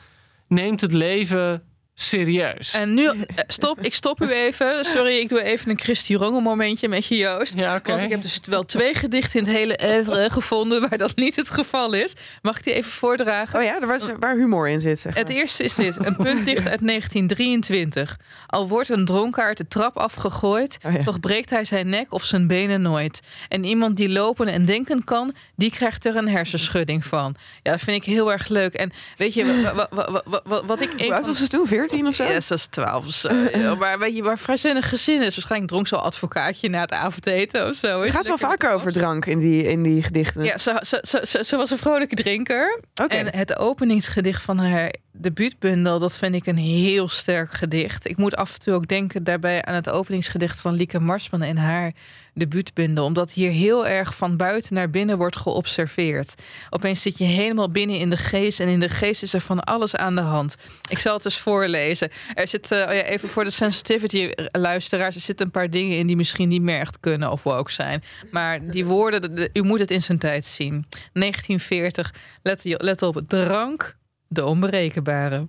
neemt het leven serieus. En nu, stop, ik stop u even. Sorry, ik doe even een Christy Rongel momentje met je Joost. Ja, okay. Want ik heb dus wel twee gedichten in het hele oeuvre gevonden waar dat niet het geval is. Mag ik die even voordragen? Oh ja, er was, waar humor in zit. Zeg maar. Het eerste is dit, een puntdicht uit 1923. Al wordt een dronkaard de trap afgegooid, oh ja. toch breekt hij zijn nek of zijn benen nooit. En iemand die lopen en denken kan, die krijgt er een hersenschudding van. Ja, dat vind ik heel erg leuk. En weet je, wat, wat, wat, wat ik... Hoe oud was het toen? 14 of zo? Ja, ze was 12 of zo. Ja. Maar weet je, waar vrijzinnig gezin is. Waarschijnlijk dronk zo'n advocaatje na het avondeten of zo. Het gaat wel vaker over drank in die, in die gedichten. Ja, ze, ze, ze, ze, ze was een vrolijke drinker. Okay. En het openingsgedicht van haar debuutbundel, dat vind ik een heel sterk gedicht. Ik moet af en toe ook denken daarbij aan het openingsgedicht van Lieke Marsman en haar debuutbundel. Omdat hier heel erg van buiten naar binnen wordt geobserveerd. Opeens zit je helemaal binnen in de geest. En in de geest is er van alles aan de hand. Ik zal het eens voorlezen. Er zit, uh, oh even voor de sensitivity luisteraars. Er zitten een paar dingen in die misschien niet meer echt kunnen of woke zijn. Maar die woorden, de, de, u moet het in zijn tijd zien. 1940, let, let op, drank, de onberekenbare.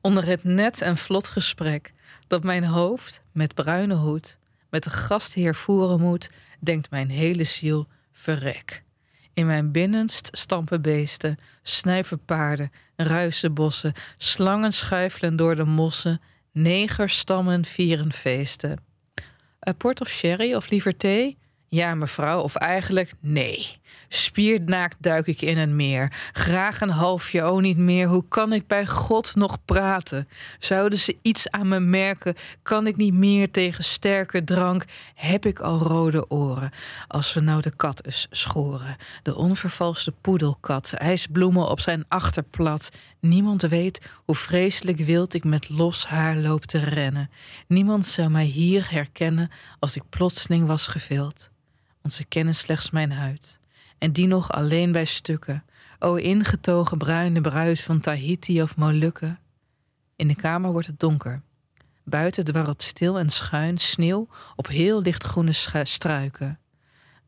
Onder het net en vlot gesprek dat mijn hoofd met bruine hoed met de gastheer voeren moet, denkt mijn hele ziel verrek. In mijn binnenst stampen beesten, snuiven paarden, ruisen bossen, slangen schuifelen door de mossen, negerstammen vieren feesten. A port of sherry of liever thee? Ja, mevrouw, of eigenlijk nee. Spiernaakt duik ik in een meer. Graag een halfje, oh niet meer. Hoe kan ik bij God nog praten? Zouden ze iets aan me merken? Kan ik niet meer tegen sterke drank? Heb ik al rode oren? Als we nou de kat eens schoren. De onvervalste poedelkat. IJsbloemen op zijn achterplat. Niemand weet hoe vreselijk wild ik met los haar loop te rennen. Niemand zou mij hier herkennen als ik plotseling was gevild. Want ze kennen slechts mijn huid. En die nog alleen bij stukken. O ingetogen bruine bruis van Tahiti of Molukken. In de kamer wordt het donker. Buiten dwarrelt stil en schuin sneeuw op heel lichtgroene struiken.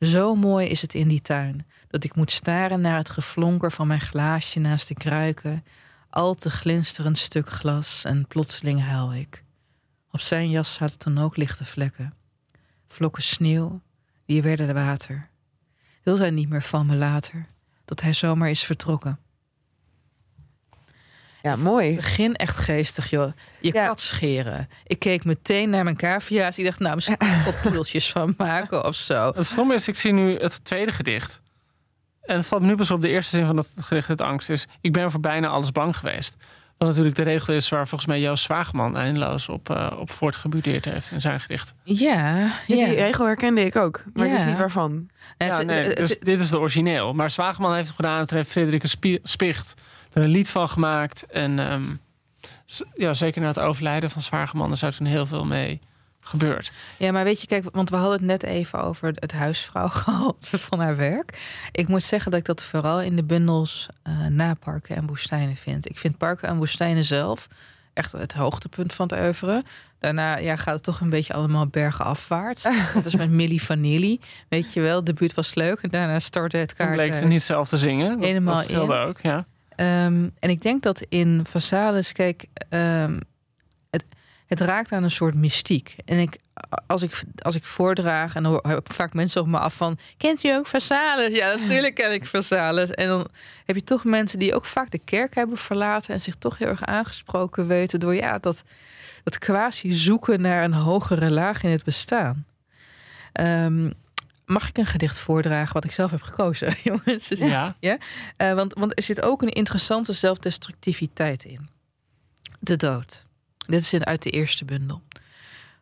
Zo mooi is het in die tuin dat ik moet staren naar het geflonker van mijn glaasje naast de kruiken, al te glinsterend stuk glas en plotseling huil ik. Op zijn jas zaten dan ook lichte vlekken. Vlokken sneeuw, die werden water. Wil zij niet meer van me later, dat hij zomaar is vertrokken. Ja, mooi. Begin echt geestig, joh. Je ja. kat scheren. Ik keek meteen naar mijn cavia's. Ik dacht, nou, misschien kan ik poedeltjes van maken of zo. Het stomme is, ik zie nu het tweede gedicht. En het valt me nu pas op de eerste zin van het gedicht, het angst, is... ik ben voor bijna alles bang geweest. Wat natuurlijk de regel is waar volgens mij Joost Zwageman eindeloos op, uh, op voortgebudeerd heeft in zijn gedicht. Ja, ja. Die regel herkende ik ook, maar ja. ik wist niet waarvan. Ja, nee, dus dit is de origineel. Maar Zwageman heeft het gedaan, het heeft Frederike Spicht er een lied van gemaakt. En um, ja, zeker na het overlijden van Zwageman is er toen heel veel mee gebeurd. Ja, maar weet je, kijk, want we hadden het net even over het huisvrouwgehalte van haar werk. Ik moet zeggen dat ik dat vooral in de bundels uh, na Parken en Woestijnen vind. Ik vind Parken en Woestijnen zelf echt het hoogtepunt van het oeuvre. Daarna ja, gaat het toch een beetje allemaal bergenafwaarts. dat is met Millie Vanilli. Weet je wel, de buurt was leuk. En daarna startte het kaart. bleek ze niet zelf te zingen. Helemaal dat in. ook, ja. Um, en ik denk dat in Vassales, kijk, um, het, raakt aan een soort mystiek. En ik, als ik, als ik voordraag en dan heb ik vaak mensen op me af van... Kent u ook Vassales? Ja, natuurlijk ken ik Vassales. En dan heb je toch mensen die ook vaak de kerk hebben verlaten... en zich toch heel erg aangesproken weten door ja, dat, dat quasi zoeken naar een hogere laag in het bestaan. Um, Mag ik een gedicht voordragen wat ik zelf heb gekozen, jongens? ja. ja? Uh, want, want er zit ook een interessante zelfdestructiviteit in. De dood. Dit is uit de eerste bundel.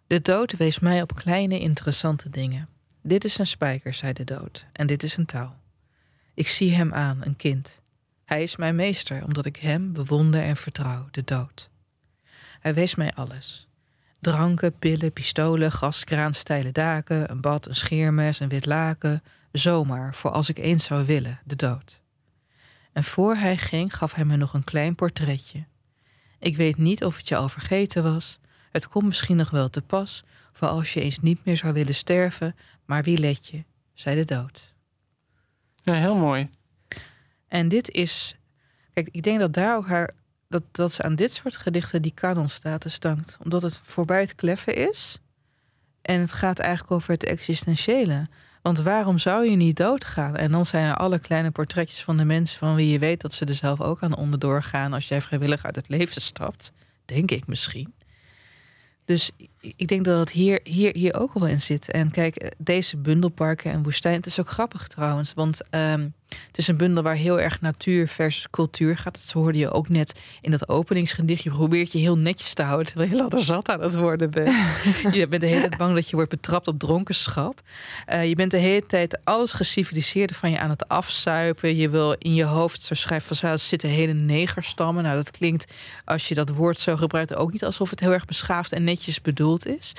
De dood wees mij op kleine interessante dingen. Dit is een spijker, zei de dood, en dit is een touw. Ik zie hem aan, een kind. Hij is mijn meester, omdat ik hem bewonder en vertrouw, de dood. Hij wees mij alles. Dranken, pillen, pistolen, gaskraan, steile daken, een bad, een scheermes, een wit laken. Zomaar, voor als ik eens zou willen, de dood. En voor hij ging, gaf hij me nog een klein portretje. Ik weet niet of het je al vergeten was. Het komt misschien nog wel te pas, voor als je eens niet meer zou willen sterven. Maar wie let je, zei de dood. Ja, heel mooi. En dit is. Kijk, ik denk dat daar ook haar dat, dat ze aan dit soort gedichten die kanonstatus dankt. Omdat het voorbij het kleffen is. En het gaat eigenlijk over het existentiële. Want waarom zou je niet doodgaan? En dan zijn er alle kleine portretjes van de mensen van wie je weet dat ze er zelf ook aan onderdoor gaan als jij vrijwillig uit het leven stapt. Denk ik misschien. Dus ik denk dat het hier, hier, hier ook wel in zit. En kijk, deze bundelparken en woestijn. Het is ook grappig trouwens. Want um, het is een bundel waar heel erg natuur versus cultuur gaat. Dat hoorde je ook net in dat openingsgedicht. Je probeert je heel netjes te houden terwijl je later zat aan het worden bent. je bent de hele tijd bang dat je wordt betrapt op dronkenschap. Uh, je bent de hele tijd alles geciviliseerde van je aan het afzuipen. Je wil in je hoofd, zo schrijft van zitten hele negerstammen. Nou, dat klinkt als je dat woord zo gebruikt ook niet alsof het heel erg beschaafd en netjes bedoeld is.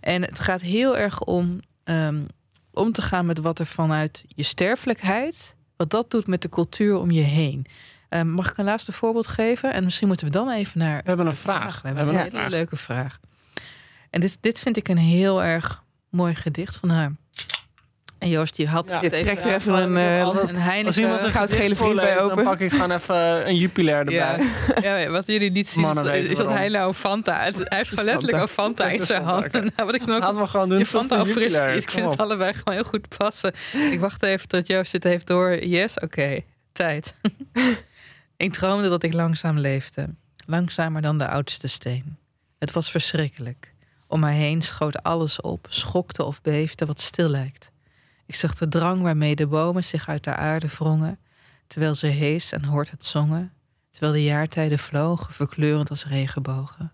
En het gaat heel erg om um, om te gaan met wat er vanuit je sterfelijkheid wat dat doet met de cultuur om je heen. Um, mag ik een laatste voorbeeld geven? En misschien moeten we dan even naar. We hebben een vraag. We hebben, een hele leuke vraag. En dit, dit vind ik een heel erg mooi gedicht van haar. En Joost, die haalt ja, je trekt er even een, uh, een Heineken. Als iemand een goudgele vriend bij open. Dan pak ik gewoon even een Jupiler erbij. Ja, ja wat jullie niet zien is, is dat hij nou Fanta... Hij heeft gewoon letterlijk een Fanta in zijn hand. Nou, wat ik nog, we gewoon doen. Je Fanta of fris Ik vind het allebei gewoon heel goed passen. Ik wacht even tot Joost dit heeft door. Yes, oké. Tijd. ik droomde dat ik langzaam leefde. Langzamer dan de oudste steen. Het was verschrikkelijk. Om mij heen schoot alles op, schokte of beefde wat stil lijkt. Ik zag de drang waarmee de bomen zich uit de aarde wrongen, terwijl ze hees en hoort het zongen, terwijl de jaartijden vlogen, verkleurend als regenbogen.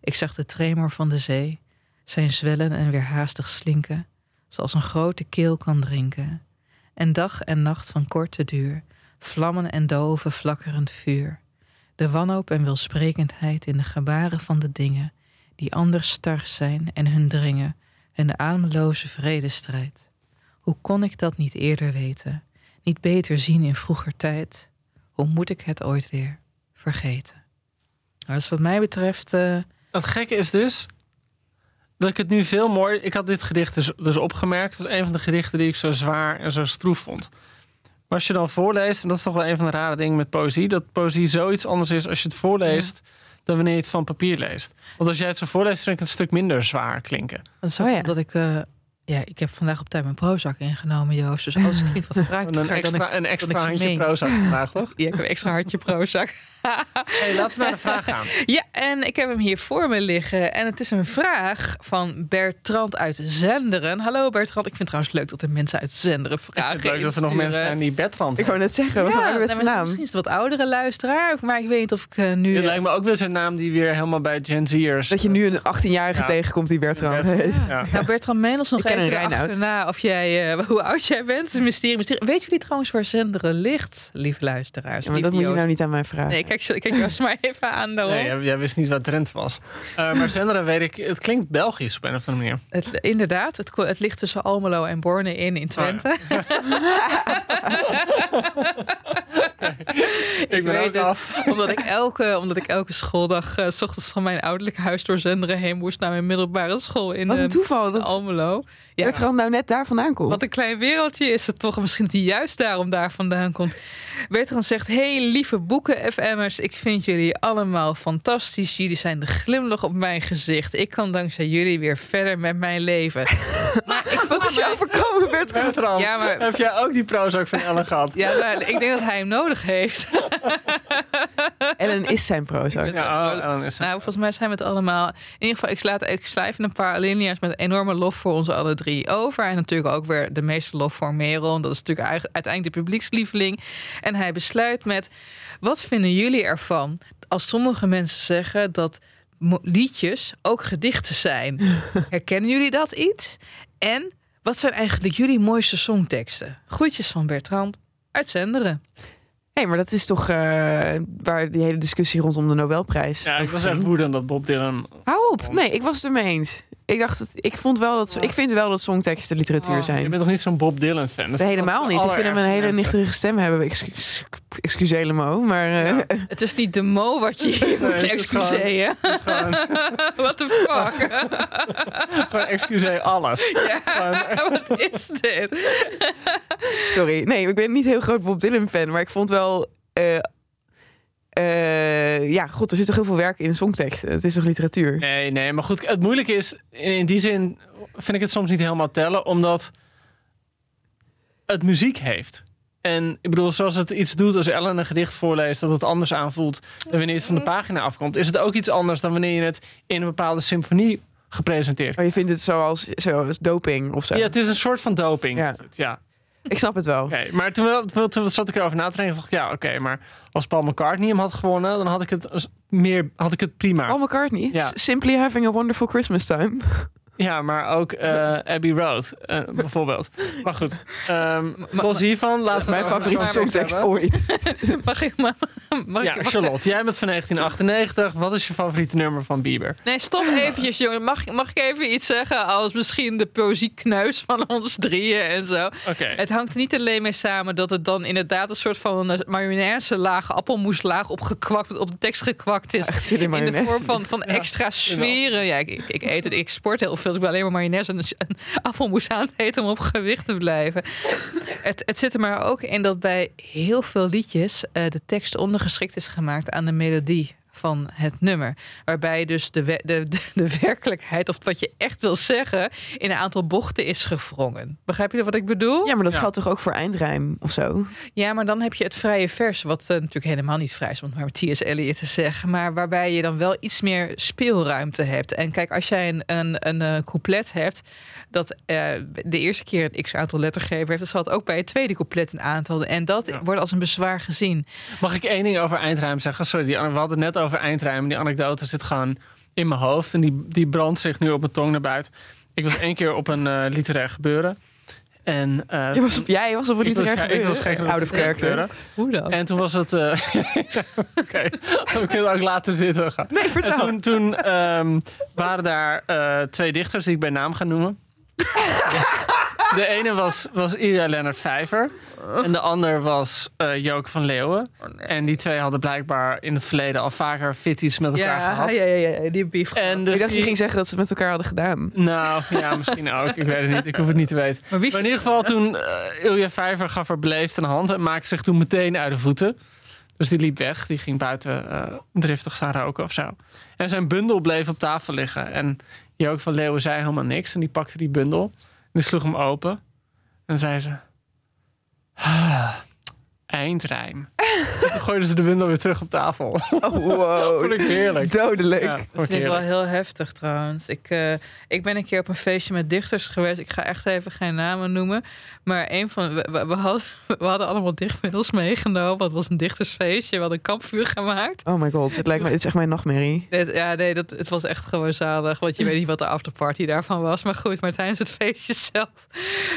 Ik zag de tremor van de zee, zijn zwellen en weer haastig slinken, zoals een grote keel kan drinken. En dag en nacht van korte duur, vlammen en doven flakkerend vuur. De wanhoop en wilsprekendheid in de gebaren van de dingen, die anders star zijn en hun dringen, hun ademloze vredestrijd. Hoe kon ik dat niet eerder weten, niet beter zien in vroeger tijd? Hoe moet ik het ooit weer vergeten? Nou, dus wat mij betreft. Uh... Het gekke is dus dat ik het nu veel mooi. Ik had dit gedicht dus, dus opgemerkt. Dat is een van de gedichten die ik zo zwaar en zo stroef vond. Maar als je dan voorleest, en dat is toch wel een van de rare dingen met poëzie, dat poëzie zoiets anders is als je het voorleest. Dan wanneer je het van papier leest. Want als jij het zo voorleest, vind ik het een stuk minder zwaar klinken. Dat is ook oh, ja. omdat ik uh, ja, ik heb vandaag op tijd mijn Prozac ingenomen, Joost. Dus als ik wat vraagt, een extra, een extra handje Prozac vandaag, toch? Ja, ik heb een extra hartje Prozac. hey, laten we naar de vraag gaan. Ja, en ik heb hem hier voor me liggen. En het is een vraag van Bertrand uit Zenderen. Hallo Bertrand, ik vind het trouwens leuk dat er mensen uit Zenderen vragen. Het leuk dat er nog mensen zijn die Bertrand Ik wou net zeggen, wat ja, een nou, naam. Misschien is het wat oudere luisteraar, maar ik weet niet of ik uh, nu... Het lijkt me ook wel zijn naam die weer helemaal bij Gen Z'ers... Dat je nu een 18-jarige tegenkomt die Bertrand heet. Ja. Nou, Bertrand, meen ons nog achterna of jij, uh, hoe oud jij bent. Het is een mysterie, mysterie. Weet jullie trouwens waar Zenderen ligt, lieve luisteraars? Ja, maar dat moet je nou niet aan mij vragen. Nee, kijk, kijk was maar even aan daarom. Nee, jij, wist niet wat Drenthe was. Uh, maar Zenderen weet ik, het klinkt Belgisch op een of andere manier. Het, inderdaad, het, het ligt tussen Almelo en Borne in, in Twente. Oh, ik, weet het, af. Omdat ik elke, omdat ik elke schooldag uh, s ochtends van mijn ouderlijke huis door Zenderen heen moest naar mijn middelbare school in Wat een toeval, dat Almelo. Ja. Bertrand nou net daar vandaan komt. Wat een klein wereldje is het toch. Misschien dat hij juist daarom daar vandaan komt. Bertrand zegt, hey lieve boeken FM'ers. Ik vind jullie allemaal fantastisch. Jullie zijn de glimlach op mijn gezicht. Ik kan dankzij jullie weer verder met mijn leven. maar ik Wat is jou voorkomen, Bertrand? Bertrand ja, maar... heb jij ook die Prozac van Ellen gehad? Ja, maar ik denk dat hij hem nodig heeft. Ellen is zijn Prozac. Ja, oh, Ellen is nou, volgens mij zijn we het allemaal... In ieder geval, ik, slaat, ik slijf een paar alinea's met enorme lof voor onze alle drie over. En natuurlijk ook weer de meeste lof voor Merel. Dat is natuurlijk uiteindelijk de publiekslieveling. En hij besluit met: Wat vinden jullie ervan als sommige mensen zeggen dat liedjes ook gedichten zijn? Herkennen jullie dat iets? En wat zijn eigenlijk jullie mooiste songteksten? Groetjes van Bertrand uit Zenderen. Hey, maar dat is toch uh, waar die hele discussie rondom de Nobelprijs. Ja, ik was echt woedend dat Bob Dylan. Hou op! Nee, ik was het ermee eens ik dacht, dat, ik vond wel dat, ik vind wel dat songteksten literatuur oh. zijn. Je bent toch niet zo'n Bob Dylan fan? helemaal niet. Ik vind hem een hele nichtige stem hebben. Excuseer Mo, maar... Uh... Het is niet de Mo wat je hier moet excuseren. What the fuck? gewoon excuseer alles. Ja, wat is dit? Sorry. Nee, ik ben niet heel groot Bob Dylan fan, maar ik vond wel... Uh, uh, ja, god, er zit toch heel veel werk in songtekst. Het is toch literatuur? Nee, nee, maar goed, het moeilijke is, in die zin vind ik het soms niet helemaal tellen, omdat het muziek heeft. En ik bedoel, zoals het iets doet als Ellen een gedicht voorleest, dat het anders aanvoelt dan wanneer het van de pagina afkomt, is het ook iets anders dan wanneer je het in een bepaalde symfonie gepresenteerd. Maar je vindt het zoals, zoals doping of zo? Ja, het is een soort van doping. Ja. ja. Ik snap het wel. Okay, maar toen, toen, zat ik erover na te denken. dacht ik, ja, oké, maar als Paul McCartney hem had gewonnen, dan had ik het meer, had ik het prima. Paul McCartney? Ja. Simply having a wonderful Christmas time. Ja, maar ook uh, Abbey Road, uh, bijvoorbeeld. Maar goed, um, los hiervan we Mijn favoriete songtekst ooit. mag ik maar... Mag ja, Charlotte, jij bent van 1998. Wat is je favoriete nummer van Bieber? Nee, stop eventjes, jongen. Mag, mag ik even iets zeggen als misschien de poëziekneus van ons drieën en zo? Okay. Het hangt niet alleen mee samen dat het dan inderdaad een soort van mayonaise laag, appelmoeslaag opgekwakt, op de tekst gekwakt is. In de vorm van, van extra sferen. Ja, ik, ik, eet het, ik sport heel veel als ik alleen maar mayonaise en een appelmoes aan het eten om op gewicht te blijven. het, het zit er maar ook in dat bij heel veel liedjes uh, de tekst ondergeschikt is gemaakt aan de melodie van het nummer. Waarbij dus de, de, de, werkelijkheid, of wat je echt wil zeggen, in een aantal bochten is gevrongen. Begrijp je wat ik bedoel? Ja, maar dat geldt toch ook voor eindrijm of zo? Ja, maar dan heb je het vrije vers, wat uh, natuurlijk helemaal niet vrij is, om maar T.S. Eliot te zeggen. Maar waarbij je dan wel iets meer speelruimte hebt. En kijk, als jij een, een, een, een couplet hebt dat uh, de eerste keer een x aantal lettergever heeft, dan zal het ook bij het tweede couplet een aantal. En dat wordt als een bezwaar gezien. Mag ik één ding over eindrijm zeggen? Sorry, die, we hadden net over eindrijm. Die anekdote zit gewoon in mijn hoofd en die, die brandt zich nu op mijn tong naar buiten. Ik was één keer op een uh, literair gebeuren. En, uh, je was, jij was op een literair Ik was gek Out of character. Hoe dan? En toen was het... Uh, Oké, kan het ook laten zitten. Nee, vertel. En toen, toen um, waren daar uh, twee dichters die ik bij naam ga noemen. De ene was, was Ilja Lennart Vijver. En de ander was uh, Joke van Leeuwen. En die twee hadden blijkbaar in het verleden al vaker fitties met elkaar ja, gehad. Ja, ja, ja, die beef en dus ik dacht, die... je ging zeggen dat ze het met elkaar hadden gedaan. Nou, ja, misschien ook. Ik weet het niet. Ik hoef het niet te weten. Maar, wie... maar in ieder geval, toen uh, Ilja Vijver gaf er beleefd een hand... en maakte zich toen meteen uit de voeten. Dus die liep weg. Die ging buiten uh, driftig staan roken of zo. En zijn bundel bleef op tafel liggen. En Joke van Leeuwen zei helemaal niks. En die pakte die bundel... Die sloeg hem open. En zei ze... Ah, eindrijm. toen gooiden ze de bundel weer terug op tafel. Oh, wow. vond ik heerlijk. Dodelijk. Ja, dat vind ik wel heel heftig trouwens. Ik, uh, ik ben een keer op een feestje met dichters geweest. Ik ga echt even geen namen noemen. Maar een van, we, we, hadden, we hadden allemaal dichtmiddels meegenomen. Het was een dichtersfeestje. We hadden een kampvuur gemaakt. Oh my god, het lijkt me, het is echt mijn nachtmerrie. Nee, ja, nee, dat, het was echt gewoon zalig. Want je weet niet wat de afterparty daarvan was. Maar goed, maar tijdens het feestje zelf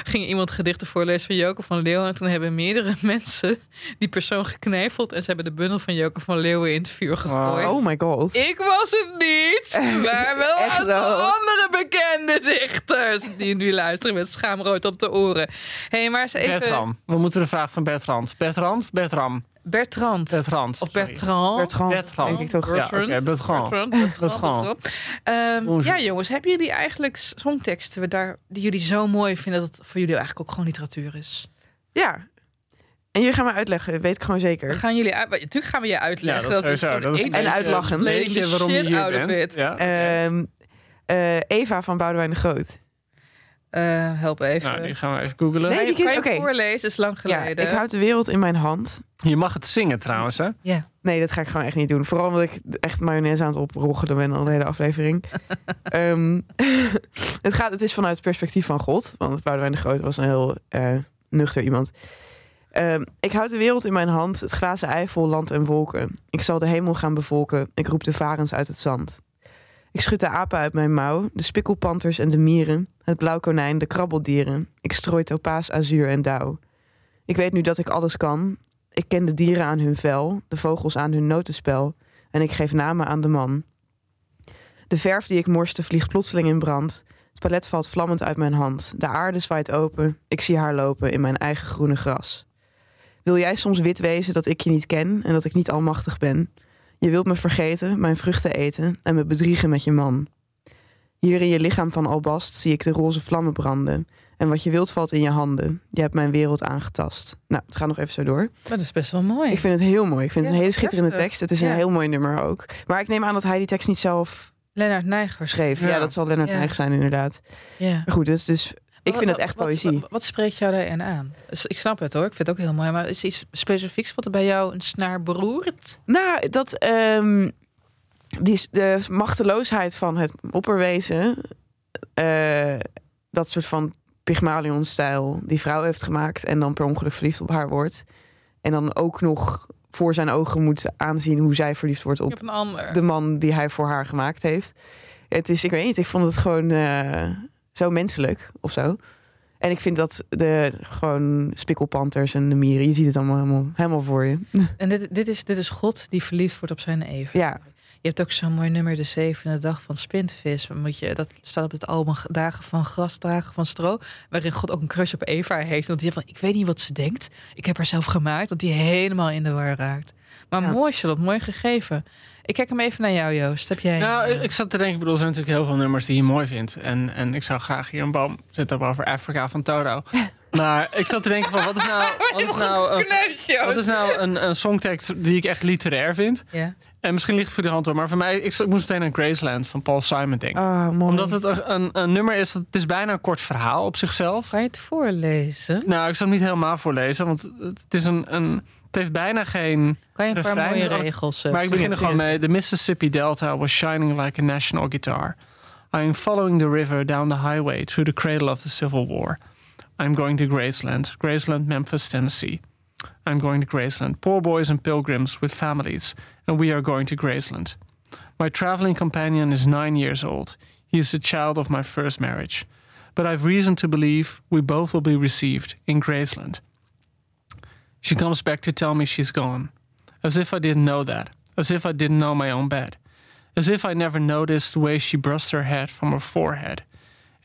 ging iemand gedichten voorlezen van Joke van Leeuwen. En toen hebben meerdere mensen die persoon gekneveld. En ze hebben de bundel van Joke van Leeuwen in het vuur gegooid. Oh my god. Ik was het niet. Maar wel Echt een wel? andere bekende dichters. Die nu luisteren met schaamrood op de oren. Hey, maar eens even... Bertram. We moeten de vraag van Bertrand. Bertrand? Bertram. Bertrand. Bertrand. Of Bertrand. Bertrand. Bertrand. Denk ik toch. Ja, Bertrand. oké, Bertrand. Bertrand. Bertrand. Bertrand. Bertrand. Um, ja, jongens, hebben jullie eigenlijk songteksten daar, die jullie zo mooi vinden dat het voor jullie eigenlijk ook gewoon literatuur is? Ja. En jullie gaan me uitleggen, weet ik gewoon We zeker. gaan jullie uit, natuurlijk gaan we je uitleggen. Ja, dat is sowieso. gewoon Dat is En uitlachen. een beetje waarom je hier bent. Ja. Ehm, eh, Eva van Boudewijn de Groot. Eh, help even. Nou, die gaan we even googlen. Nee, die kan je oké. voorlezen? is lang Ja, geleden. ik houd de wereld in mijn hand. Je mag het zingen trouwens, hè? Ja. Nee, dat ga ik gewoon echt niet doen. Vooral omdat ik echt mayonaise aan het oproggelen ben al de hele aflevering. Ehm, het, gaat, het is vanuit het perspectief van God. Want Boudewijn de Groot was een heel eh, nuchter iemand. Ehm, ik houd de wereld in mijn hand, het glazen ei vol land en wolken. Ik zal de hemel gaan bevolken, ik roep de varens uit het zand. Ik schud de apen uit mijn mouw, de spikkelpanters en de mieren, het blauwkonijn, de krabbeldieren. Ik strooi topaas, azuur en dauw. Ik weet nu dat ik alles kan. Ik ken de dieren aan hun vel, de vogels aan hun notenspel en ik geef namen aan de man. De verf die ik morste vliegt plotseling in brand. Het palet valt vlammend uit mijn hand. De aarde zwaait open. Ik zie haar lopen in mijn eigen groene gras. Wil jij soms wit wezen dat ik je niet ken en dat ik niet almachtig ben? Je wilt me vergeten, mijn vruchten eten en me bedriegen met je man. Hier in je lichaam van albast zie ik de roze vlammen branden. En wat je wilt valt in je handen. Je hebt mijn wereld aangetast. Nou, het gaat nog even zo door. Dat is best wel mooi. Ik vind het heel mooi. Ik vind het een hele schitterende heftig. tekst. Het is Ja. een heel mooi nummer ook. Maar ik neem aan dat hij die tekst niet zelf Lennart Nijgers. schreef. Ja, Ja. dat zal Lennart Ja. Nijg zijn inderdaad. Ja. Maar goed, dus, dus ik vind het echt Wat- poëzie. Wat, wat spreekt jou daarin aan? Ik snap het hoor, ik vind het ook heel mooi. Maar is er iets specifieks wat er bij jou een snaar beroert? Nou, dat ehm, die, de machteloosheid van het opperwezen, eh, dat soort van Pygmalion-stijl, die vrouw heeft gemaakt en dan per ongeluk verliefd op haar wordt. En dan ook nog voor zijn ogen moet aanzien hoe zij verliefd wordt op heb een ander. de man die hij voor haar gemaakt heeft. Het is, ik weet niet, ik vond het gewoon eh, zo menselijk of zo. En ik vind dat de gewoon spikkelpanters en de mieren, je ziet het allemaal helemaal, helemaal voor je. En dit, dit, is, dit is God die verliefd wordt op zijn even. Ja, Je hebt ook zo'n mooi nummer, de zevende dag van Spintvis. Moet je, dat staat op het album Dagen van Gras, Dagen van Stro. Waarin God ook een crush op Eva heeft. Want die van, ik weet niet wat ze denkt. Ik heb haar zelf gemaakt. Dat die helemaal in de war raakt. Maar Ja. mooi, Charlotte, mooi gegeven. Ik kijk hem even naar jou, Joost. Heb jij... Nou, ik, zat te denken, ik bedoel, er zijn natuurlijk heel veel nummers die je mooi vindt. En, en ik zou graag hier een boom zitten over Afrika van Toro. Maar ik zat te denken van, wat is nou, wat is nou, een, wat is nou een, een songtekst die ik echt literair vind? Ja. En misschien ligt het voor de hand hoor, maar voor mij, ik, ik moest meteen aan Graceland van Paul Simon denken. ah. Omdat het een, een, nummer is, dat het is bijna een kort verhaal op zichzelf. Ga je het voorlezen? Nou, ik zal hem niet helemaal voorlezen, want het is een, een het heeft bijna geen Kan je een paar mooie regels... eh, maar ik begin er gewoon mee. The Mississippi Delta was shining like a national guitar. I am following the river down the highway through the cradle of the Civil War. I'm going to Graceland, Graceland, Memphis, Tennessee. I'm going to Graceland. Poor boys and pilgrims with families, and we are going to Graceland. My traveling companion is nine years old. He is the child of my first marriage. but I've reason to believe we both will be received in Graceland. She comes back to tell me she's gone, as if I didn't know that, as if I didn't know my own bed, as if I never noticed the way she brushed her head from her forehead.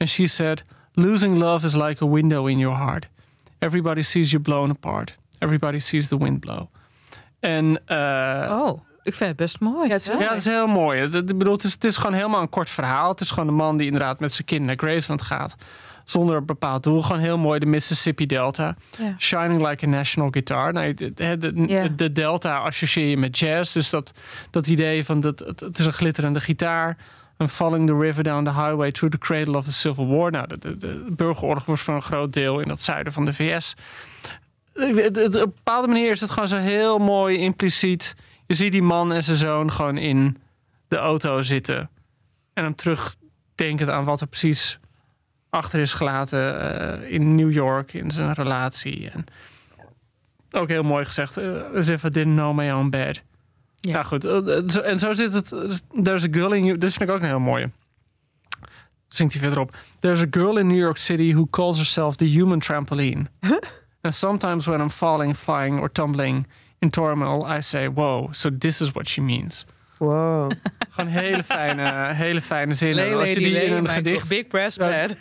And she said, Losing love is like a window in your heart. Everybody sees you blown apart. Everybody sees the wind blow. En, uh, oh, ik vind het best mooi. Ja, het is, ja, het is heel mooi. Ik bedoel, het is, het is gewoon helemaal een kort verhaal. Het is gewoon een man die inderdaad met zijn kind naar Graceland gaat. Zonder een bepaald doel. Gewoon heel mooi de Mississippi Delta. Shining like a national guitar. Nou, de, de, de, Delta associeer je met jazz. Dus dat, dat idee van dat, het is een glitterende gitaar. En Falling the River Down the Highway Through the Cradle of the Civil War. Nou, de, de, de burgeroorlog was voor een groot deel in het zuiden van de VS. Op een bepaalde manier is het gewoon zo heel mooi impliciet. Je ziet die man en zijn zoon gewoon in de auto zitten. En hem terugdenken aan wat er precies achter is gelaten uh, in New York in zijn relatie. En ook heel mooi gezegd. Uh, as if I didn't know my own bed. Ja, goed. Uh, en zo zit het. There's a girl in you. Dit vind ik ook een heel mooie. Zingt hij verderop. There's a girl in New York City who calls herself the human trampoline. And sometimes when I'm falling, flying or tumbling in turmoil, I say, whoa, so this is what she means. Wow. Gewoon hele fijne, hele fijne zinnen. als je die in een gedicht. Big brass bed.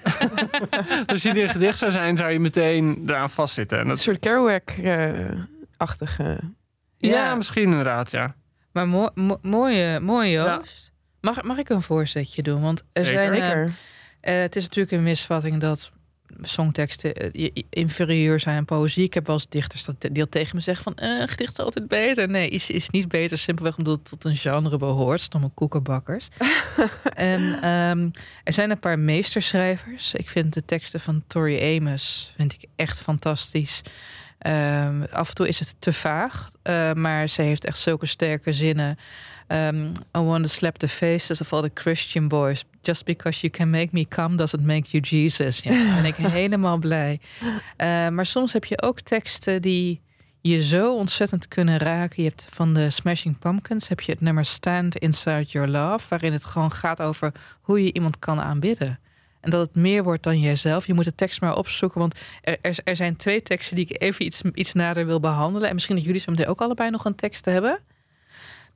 als je die in een gedicht zou zijn, zou je meteen eraan vastzitten. En dat... Een soort Kerouac-achtige. ja. misschien inderdaad, ja. Maar mo mo mooie, mooie Joost. Mag, mag ik een voorzetje doen? Want er Zeker. zijn. Uh, het is natuurlijk een misvatting dat songteksten uh, inferieur zijn aan poëzie. Ik heb wel eens dichters dat, die al tegen me zeggen van... Uh, gedicht altijd beter. Nee, is, is niet beter. Simpelweg omdat het tot een genre behoort. Stomme koekenbakkers. en um, er zijn een paar meesterschrijvers. Ik vind de teksten van Tori Amos vind ik echt fantastisch. Um, af en toe is het te vaag. Uh, maar ze heeft echt zulke sterke zinnen. Um, I want to slap the faces of all the Christian boys. Just because you can make me come doesn't make you Jesus. Ja, ben ik helemaal blij. Uh, maar soms heb je ook teksten die je zo ontzettend kunnen raken. Je hebt van de Smashing Pumpkins heb je het nummer Stand Inside Your Love, waarin het gewoon gaat over hoe je iemand kan aanbidden. En dat het meer wordt dan jijzelf. Je moet de tekst maar opzoeken. Want er, er, er zijn twee teksten die ik even iets, iets nader wil behandelen. En misschien dat jullie zo meteen ook allebei nog een tekst hebben.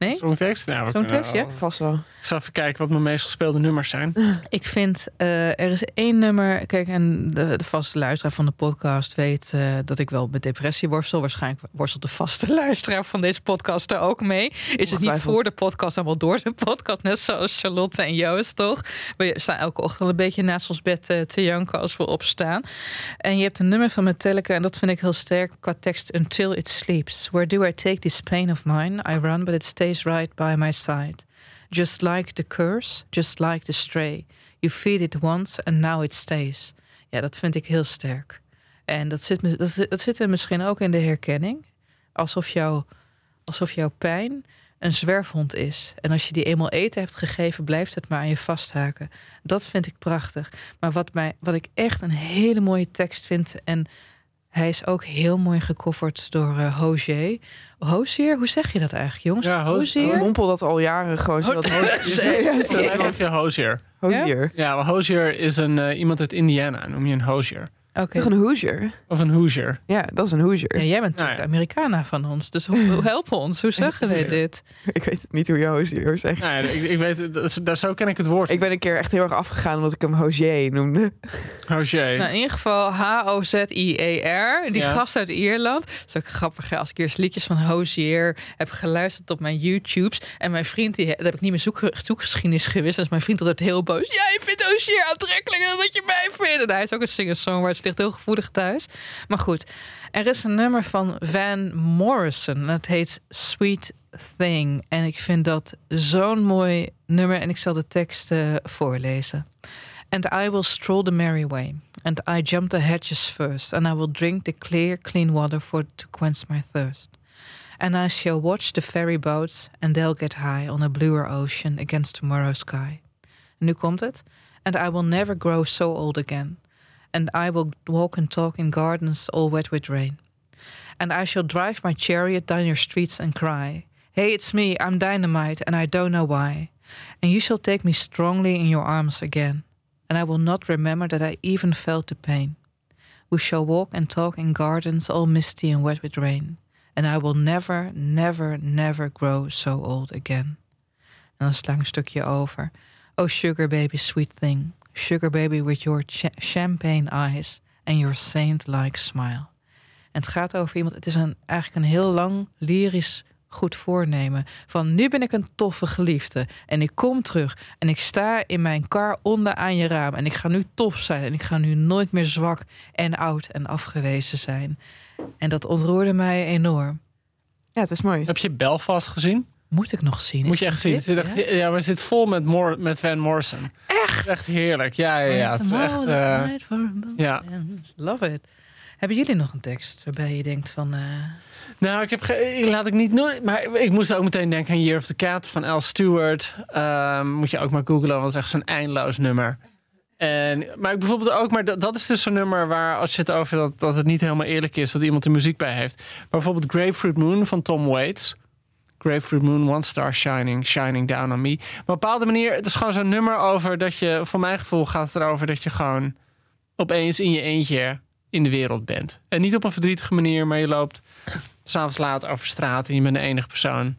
Nee? Zo'n tekst? Nou, Zo'n tekst, ja? Vast wel. Ik zal even kijken wat mijn meest gespeelde nummers zijn. Ik vind, uh, er is één nummer... Kijk, en de, de vaste luisteraar van de podcast weet uh, dat ik wel met depressie worstel. Waarschijnlijk worstelt de vaste luisteraar van deze podcast er ook mee. Is het niet voor de podcast, maar wel door de podcast. Net zoals Charlotte en Joost, toch? We staan elke ochtend een beetje naast ons bed uh, te janken als we opstaan. En je hebt een nummer van Metallica, en dat vind ik heel sterk qua tekst. Until it sleeps. Where do I take this pain of mine? I run, but it stays right by my side. Just like the curse, just like the stray. You feed it once and now it stays. Ja, dat vind ik heel sterk. En dat zit, dat, dat zit er misschien ook in de herkenning. Alsof, jou, alsof jouw pijn een zwerfhond is. En als je die eenmaal eten hebt gegeven, blijft het maar aan je vasthaken. Dat vind ik prachtig. Maar wat, mij, wat ik echt een hele mooie tekst vind. En hij is ook heel mooi gecoverd door uh, Hozier. Hozier, hoe zeg je dat eigenlijk, jongens? Ja, Hozier. mompel dat al jaren gewoon. Zo Ho je Hozier. Hozier. Ja, maar Hozier is een, uh, iemand uit Indiana, noem je een Hozier. Okay. Toch een Hoosier? Of een Hoosier. Ja, dat is een Hoosier. Ja, jij bent natuurlijk nou, ja. de Americana van ons. Dus hoe, hoe helpen ons? Hoe zeggen we dit? Ik weet niet hoe je Hoosier zegt. Nou, ik, ik weet, dat, zo ken ik het woord. Ik ben een keer echt heel erg afgegaan omdat ik hem Hozier noemde. Hozier. Nou, in ieder geval H-O-Z-I-E-R. Die ja. gast uit Ierland. Dat is ook grappig als ik eerst liedjes van Hozier heb geluisterd op mijn YouTubes. En mijn vriend, die, dat heb ik niet meer zoek, zoekgeschiedenis gewist. Dus mijn vriend altijd heel boos. Jij vindt Hozier aantrekkelijker dan dat je mij vindt. En hij is ook een singer-songwriter ligt heel gevoelig thuis. Maar goed, er is een nummer van Van Morrison. Het heet Sweet Thing. En ik vind dat zo'n mooi nummer. En ik zal de tekst uh, voorlezen. And I will stroll the merry way. And I jump the hedges first. And I will drink the clear, clean water for to quench my thirst. And I shall watch the ferry boats. And they'll get high on a bluer ocean against tomorrow's sky. Nu komt het. And I will never grow so old again and I will walk and talk in gardens all wet with rain. And I shall drive my chariot down your streets and cry, Hey, it's me, I'm dynamite, and I don't know why. And you shall take me strongly in your arms again. and I will not remember that I even felt the pain. We shall walk and talk in gardens all misty and wet with rain, and I will never, never, never grow so old again. En dan sla ik een stukje over. Oh, sugar baby, sweet thing. Sugar baby with your cha- champagne eyes and your saint-like smile. En het gaat over iemand, het is een, eigenlijk een heel lang lyrisch goed voornemen. Van nu ben ik een toffe geliefde en ik kom terug en ik sta in mijn kar onder aan je raam en ik ga nu tof zijn en ik ga nu nooit meer zwak en oud en afgewezen zijn. En dat ontroerde mij enorm. Ja, het is mooi. Heb je Belfast gezien? Moet ik nog zien? Moet je echt zien. zit echt, Ja? ja? maar zit vol met, Mor met Van Morrison. Echt? Echt heerlijk. Ja, ja, ja. Het is echt, eh, ja. Love it. Hebben jullie nog een tekst waarbij je denkt van... eh, Nou, ik heb ik laat ik niet nooit. Maar ik moest ook meteen denken aan Year of the Cat van Al Stewart. Ehm, moet je ook maar googlen, want het is echt zo'n eindeloos nummer. En, maar ik bijvoorbeeld ook, maar dat, dat is dus zo'n nummer waar als je het over dat, dat het niet helemaal eerlijk is dat iemand er muziek bij heeft. Maar bijvoorbeeld Grapefruit Moon van Tom Waits. Grapefruit Moon, One Star Shining, Shining Down on Me. Maar op een bepaalde manier, het is gewoon zo'n nummer over dat je, voor mijn gevoel gaat het erover dat je gewoon opeens in je eentje in de wereld bent. En niet op een verdrietige manier, maar je loopt s'avonds laat over straat en je bent de enige persoon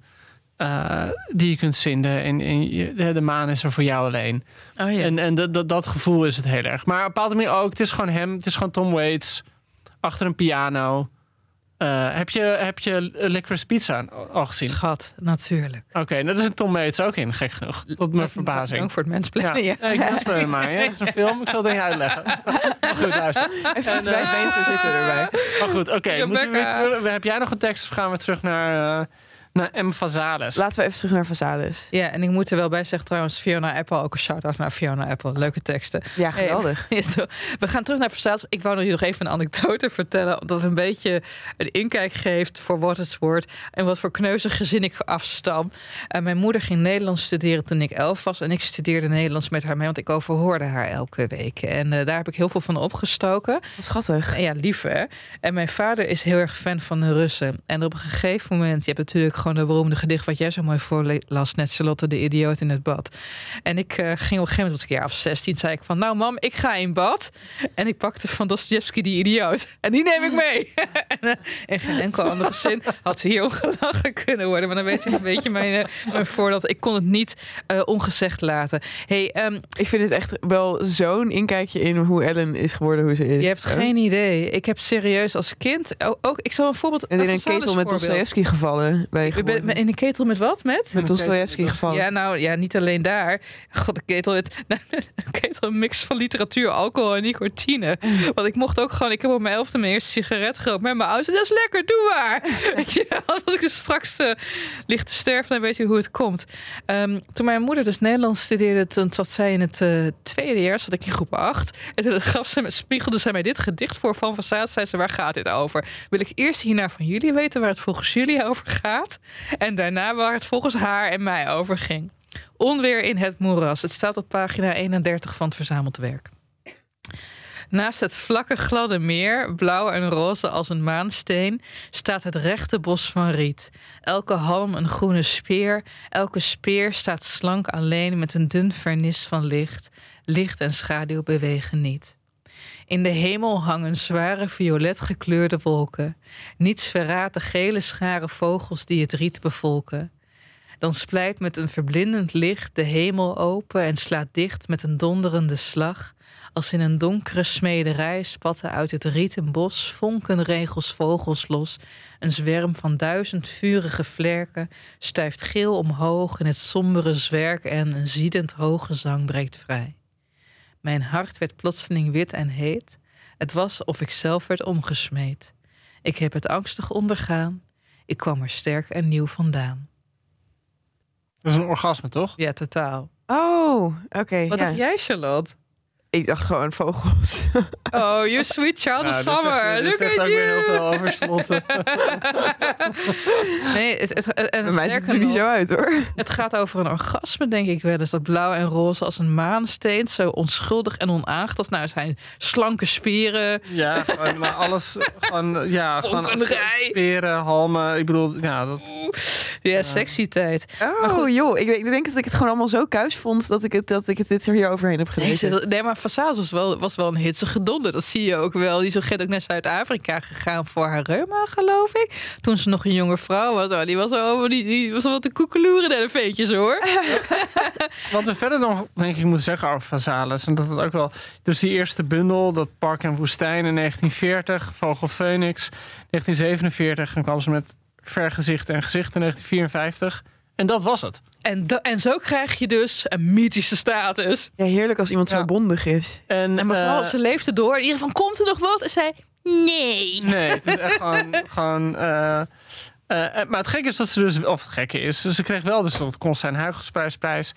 eh, die je kunt vinden. En, en je- de, de maan is er voor jou alleen. Oh ja. En, en dat, dat, dat gevoel is het heel erg. Maar op een bepaalde manier ook, het is gewoon hem, het is gewoon Tom Waits achter een piano. Eh, heb, je, heb je Licorice Pizza al gezien? Schat, natuurlijk. Oké, nou, daar is een Tom ook in, gek genoeg. Tot mijn verbazing. Dank voor het mensplannen. Ja, Ja. ik was mij. hè. Het is een film, ik zal het even uitleggen. Maar goed, luister. Even iets En, eh, bij mensen zitten erbij. Maar goed, oké. we heb jij nog een tekst of gaan we terug naar, uh, naar M. Vazales? Laten we even terug naar Vazalis. Ja, en ik moet er wel bij zeggen trouwens, Fiona Apple, ook een shout-out naar Fiona Apple. Leuke teksten. Ja, geweldig. Hey, we gaan terug naar Versailles. Ik wou nog nog even een anekdote vertellen, omdat het een beetje een inkijk geeft voor wat het wordt en wat voor kneuzig gezin ik afstam. En mijn moeder ging Nederlands studeren toen ik elf was en ik studeerde Nederlands met haar mee, want ik overhoorde haar elke week. En eh, daar heb ik heel veel van opgestoken. Wat schattig. En ja, lief hè. En mijn vader is heel erg fan van de Russen. En op een gegeven moment, je hebt natuurlijk gewoon de beroemde gedicht wat jij zo mooi voorlas, net Charlotte de idioot in het bad. En ik eh, ging op een gegeven moment, was ik jaar of 16, zei ik van, nou mam, ik ga in bad. En ik pakte van Dostoevsky die idioot. En die neem ik mee. en eh, in geen enkel ander gezin had hier ongelachen kunnen worden. Maar dan weet je een beetje mijn, eh, mijn voordeel. Ik kon het niet ongezegd laten. Hey, ehm, Ik vind het echt wel zo'n inkijkje in hoe Ellen is geworden hoe ze is. je hebt geen idee. Ik heb serieus als kind ook, ik zal een voorbeeld. En in een ketel met. Dostoevsky gevallen. Ben je Ik ben geboren. in een ketel met wat? Met? Met Dostoevsky gevallen. Ja, nou ja, niet alleen daar. God, een ketel, een ketel een mix van literatuur, alcohol en nicotine. Want ik mocht ook gewoon, ik heb op mijn elfde mijn eerste sigaret gerookt met mijn ouders. Dat is lekker, doe maar. Je, als ik dus straks eh ligt te sterven, dan weet je hoe het komt. Ehm, toen mijn moeder dus Nederlands studeerde, toen zat zij in het eh, tweede jaar, zat ik in groep 8. En toen gaf ze me, spiegelde zij mij dit gedicht voor van Fassaat. Zei ze, waar gaat dit over? Wil ik eerst hierna van jullie weten waar het volgens jullie over gaat? En daarna waar het volgens haar en mij over ging. Onweer in het moeras. Het staat op pagina 31 van het verzameld werk. Naast het vlakke gladde meer, blauw en roze als een maansteen, staat het rechte bos van riet. Elke halm een groene speer, elke speer staat slank alleen met een dun vernis van licht. Licht en schaduw bewegen niet. In de hemel hangen zware violet gekleurde wolken. Niets verraadt de gele schare vogels die het riet bevolken. Dan splijt met een verblindend licht de hemel open en slaat dicht met een donderende slag. Als in een donkere smederij spatten uit het rieten bos vonkenregels vogels los. Een zwerm van duizend vurige vlerken stuift geel omhoog in het sombere zwerk en een ziedend hoge zang breekt vrij. Mijn hart werd plotseling wit en heet. Het was of ik zelf werd omgesmeed. Ik heb het angstig ondergaan. Ik kwam er sterk en nieuw vandaan. Dat is een orgasme, toch? Ja, totaal. Oh, oké. Wat ja. dacht jij, Charlotte? Ik dacht gewoon vogels. Oh, you sweet child of Nou, dit summer. zegt- dit Look zegt at ook weer heel veel over slotten. Nee, het, het, en Bij mij ziet het er niet zo uit hoor. Het gaat over een orgasme, denk ik wel eens. Dat blauw en roze als een maansteen. Zo onschuldig en onaangetast. Nou, zijn slanke spieren. Ja, gewoon, maar alles gewoon, ja, gewoon Vonkenrij. speren, halmen. Ik bedoel, ja, dat... Ja, sexy tijd. Oh joh, ik, ik, denk dat ik het gewoon allemaal zo kuis vond dat ik het, dat ik het dit hier overheen heb gelezen. Nee, nee maar Fassaas was wel, was wel een hitsige donder. Dat zie je ook wel. Die is ook naar Zuid-Afrika gegaan voor haar reuma, geloof ik. Toen ze nog een jonge vrouw was. Oh, die was al die, die was wel te koekeloeren naar de veetjes hoor. Wat we verder nog denk ik moeten zeggen over Vazalis. En dat het ook wel. Dus die eerste bundel, dat Park en Woestijn in 1940, Vogel Phoenix, 1947. En kwam ze met Vergezichten en Gezichten in 1954. En dat was het. En, en zo krijg je dus een mythische status. Ja, heerlijk als iemand zo bondig is. En, en mevrouw, uh, ze leefde door. In ieder geval, komt er nog wat? En zei, nee. Nee, het is echt gewoon... gewoon uh, uh, maar het gekke is dat ze dus... Of het gekke is, ze kreeg wel dus het Constijn Huygensprijsprijs.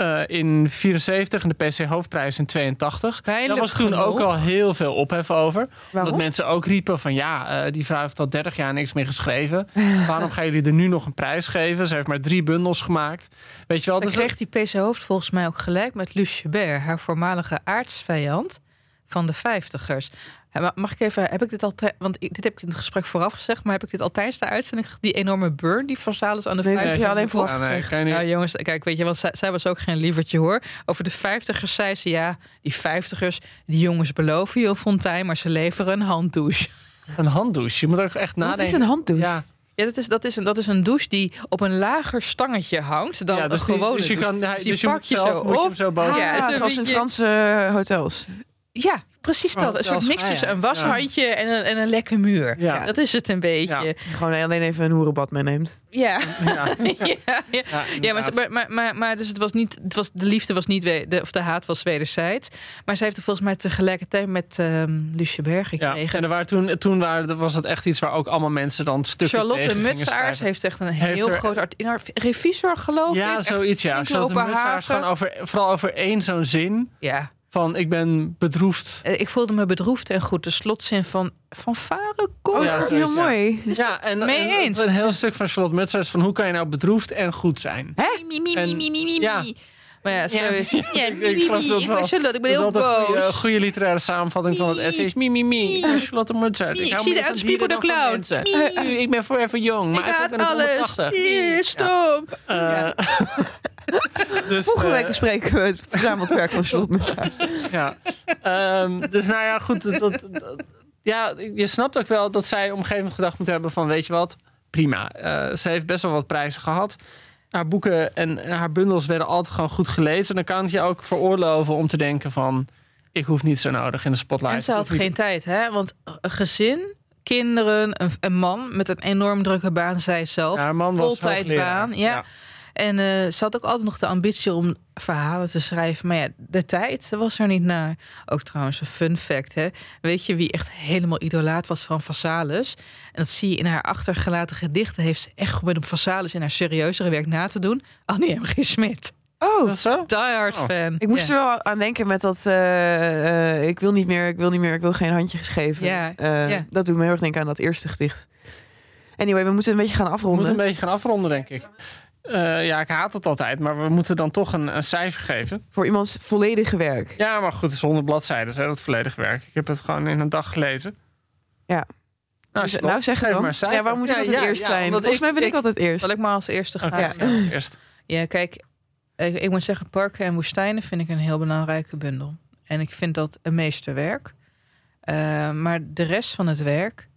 Uh, in 74 en de PC Hoofdprijs in 82. Daar was toen genoeg. ook al heel veel ophef over. Waarom? Dat mensen ook riepen van ja, uh, die vrouw heeft al 30 jaar niks meer geschreven. Waarom gaan jullie er nu nog een prijs geven? Ze heeft maar drie bundels gemaakt. Weet je wel? Dus kreeg die PC Hoofd volgens mij ook gelijk met Luce haar voormalige aardsvijand van de vijftigers. Mag ik even, heb ik dit al, want dit heb ik in het gesprek vooraf gezegd, maar heb ik dit al tijdens de uitzending, die enorme burn die Vasalis aan de nee, vijftigers... Ja, alleen vooraf ja, nee, ja, jongens, kijk, weet je, want zij, zij, was ook geen lievertje hoor. Over de vijftigers zei ze, ja, die vijftigers, die jongens beloven je een fontein, maar ze leveren een handdouche. Een handdouche? Je moet ook echt nadenken. Wat is een handdouche? Ja. Ja, dat is, dat, is een, dat is een douche die op een lager stangetje hangt dan ja, dus een gewone dus je douche. kan, hij, dus dus je je pak moet je zo moet je op. hem zo boven. Ja, zoals in beetje- Franse hotels. Ja, precies dat. Een soort mix ah, ja. tussen een Ja. washandje en, een, en een lekke muur. Ja. Dat is het een beetje. Gewoon alleen even een hoerenbad meeneemt. Ja. Ja. ja, ja. Ja, Ja, maar, maar, maar, dus het was niet, het was, de liefde was niet, we- de, of de haat was wederzijds. Maar zij heeft er volgens mij tegelijkertijd met ehm Lucie Berg Ja, gekregen. en er waren toen, toen waren, was het echt iets waar ook allemaal mensen dan stukken Charlotte tegen gingen Mutsaars heeft echt een heel er- groot art in haar revisor geloof ik. Ja, zoiets ja. Charlotte Mutsaars gewoon over, vooral over één zo'n zin Ja, van ik ben bedroefd. Eh, ik voelde me bedroefd en goed. De slotzin van van Varen komt. ik Ja, heel ja. mooi. Ja, en, Mee en eens. een heel stuk van Charlotte Mutsaars van hoe kan je nou bedroefd en goed zijn? Mi, mi, mi, En- mi, mi, mi, ja. Maar ja, zo is ja, Ja, ik- ik geloof dat Ik wel. ben Charlotte, ik ben Dat heel altijd een goede, boos. goede literaire samenvatting van het essay is mi, mi, mi. Ik ben Charlotte Mutsaars. Ik hou zie Pipo dieren de Clown. Ik ben forever jong, maar Ik haat ben alles. 180. Mi, Stom. Dus, Volgende eh, week bespreken we het verzameld werk van Charlotte Mutsaars. Ja. Ehm, dus nou ja, goed. Dat, dat- dat- ja, je snapt ook wel dat zij op een gegeven moment gedacht moet hebben van... weet je wat, prima. Eh, ze heeft best wel wat prijzen gehad. Haar boeken en, en haar bundels werden altijd gewoon goed gelezen. Dan kan het je ook veroorloven om te denken van... ik hoef niet zo nodig in de spotlight. En ze had geen tijd, hè? Want een gezin, kinderen, een, een man met een enorm drukke baan, zij zelf. Ja, haar man was Voltijdbaan, hoogleraar. ja. En eh, ze had ook altijd nog de ambitie om verhalen te schrijven. Maar ja, de tijd was er niet naar. Ook trouwens een fun fact, hè. Weet je wie echt helemaal idolaat was van Vassalis? En dat zie je in haar achtergelaten gedichten. Heeft ze echt geprobeerd om Vassalis in haar serieuzere werk na te doen. Annie M. G. Smit. Oh, Dat is zo? Die hard Oh. fan. ik moest ja. er wel aan denken met dat... eh, eh, ik wil niet meer, ik wil niet meer, ik wil geen handjes geven. Ja, Eh, ja. Dat doet me heel erg denken aan dat eerste gedicht. Anyway, we moeten een beetje gaan We afronden. moeten een beetje gaan afronden, denk ik. Eh, ja, ik haat het altijd, maar we moeten dan toch een, een cijfer geven. Voor iemands volledige werk. Ja, maar goed, het is 100 bladzijden, hè, dat volledige werk. Ik heb het gewoon in een dag gelezen. Ja. Nou, Dus, nou zeg het dan. maar cijfer. Ja, waarom moet ik Ja, altijd ja, eerst ja, zijn? Volgens mij ben ik, altijd eerst. Zal ik maar als eerste gaan? Ja. ja, eerst. Ja, kijk, ik, ik moet zeggen, Parken en Woestijnen vind ik een heel belangrijke bundel. En ik vind dat een meesterwerk. Eh, maar de rest van het werk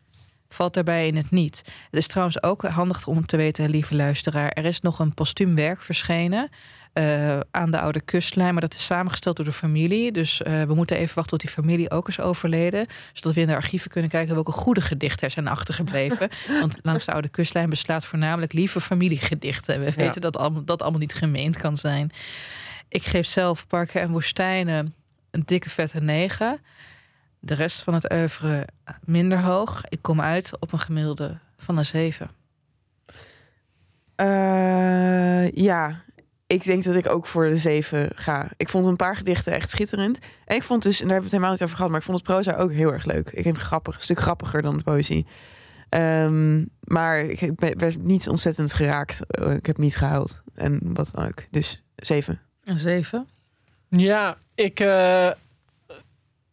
valt daarbij in het niet. Het is trouwens ook handig om te weten, lieve luisteraar. Er is nog een postuum werk verschenen eh, aan de oude kustlijn. Maar dat is samengesteld door de familie. Dus eh, we moeten even wachten tot die familie ook is overleden. Zodat we in de archieven kunnen kijken welke goede gedichten er zijn achtergebleven. Want langs de oude kustlijn beslaat voornamelijk lieve familiegedichten. We weten dat allemaal, dat allemaal niet gemeend kan zijn. Ik geef zelf Parken en Woestijnen een dikke vette 9. De rest van het oeuvre minder hoog. Ik kom uit op een gemiddelde van een 7. Eh, ja, ik denk dat ik ook voor de zeven ga. Ik vond een paar gedichten echt schitterend. En ik vond dus, en daar hebben we het helemaal niet over gehad, maar ik vond het proza ook heel erg leuk. Ik vind het grappig, een stuk grappiger dan de poëzie. Ehm, maar ik ben- werd niet ontzettend geraakt. Eh, Ik heb niet gehuild. En wat dan ook. Dus zeven. Een 7. Ja, ik, eh,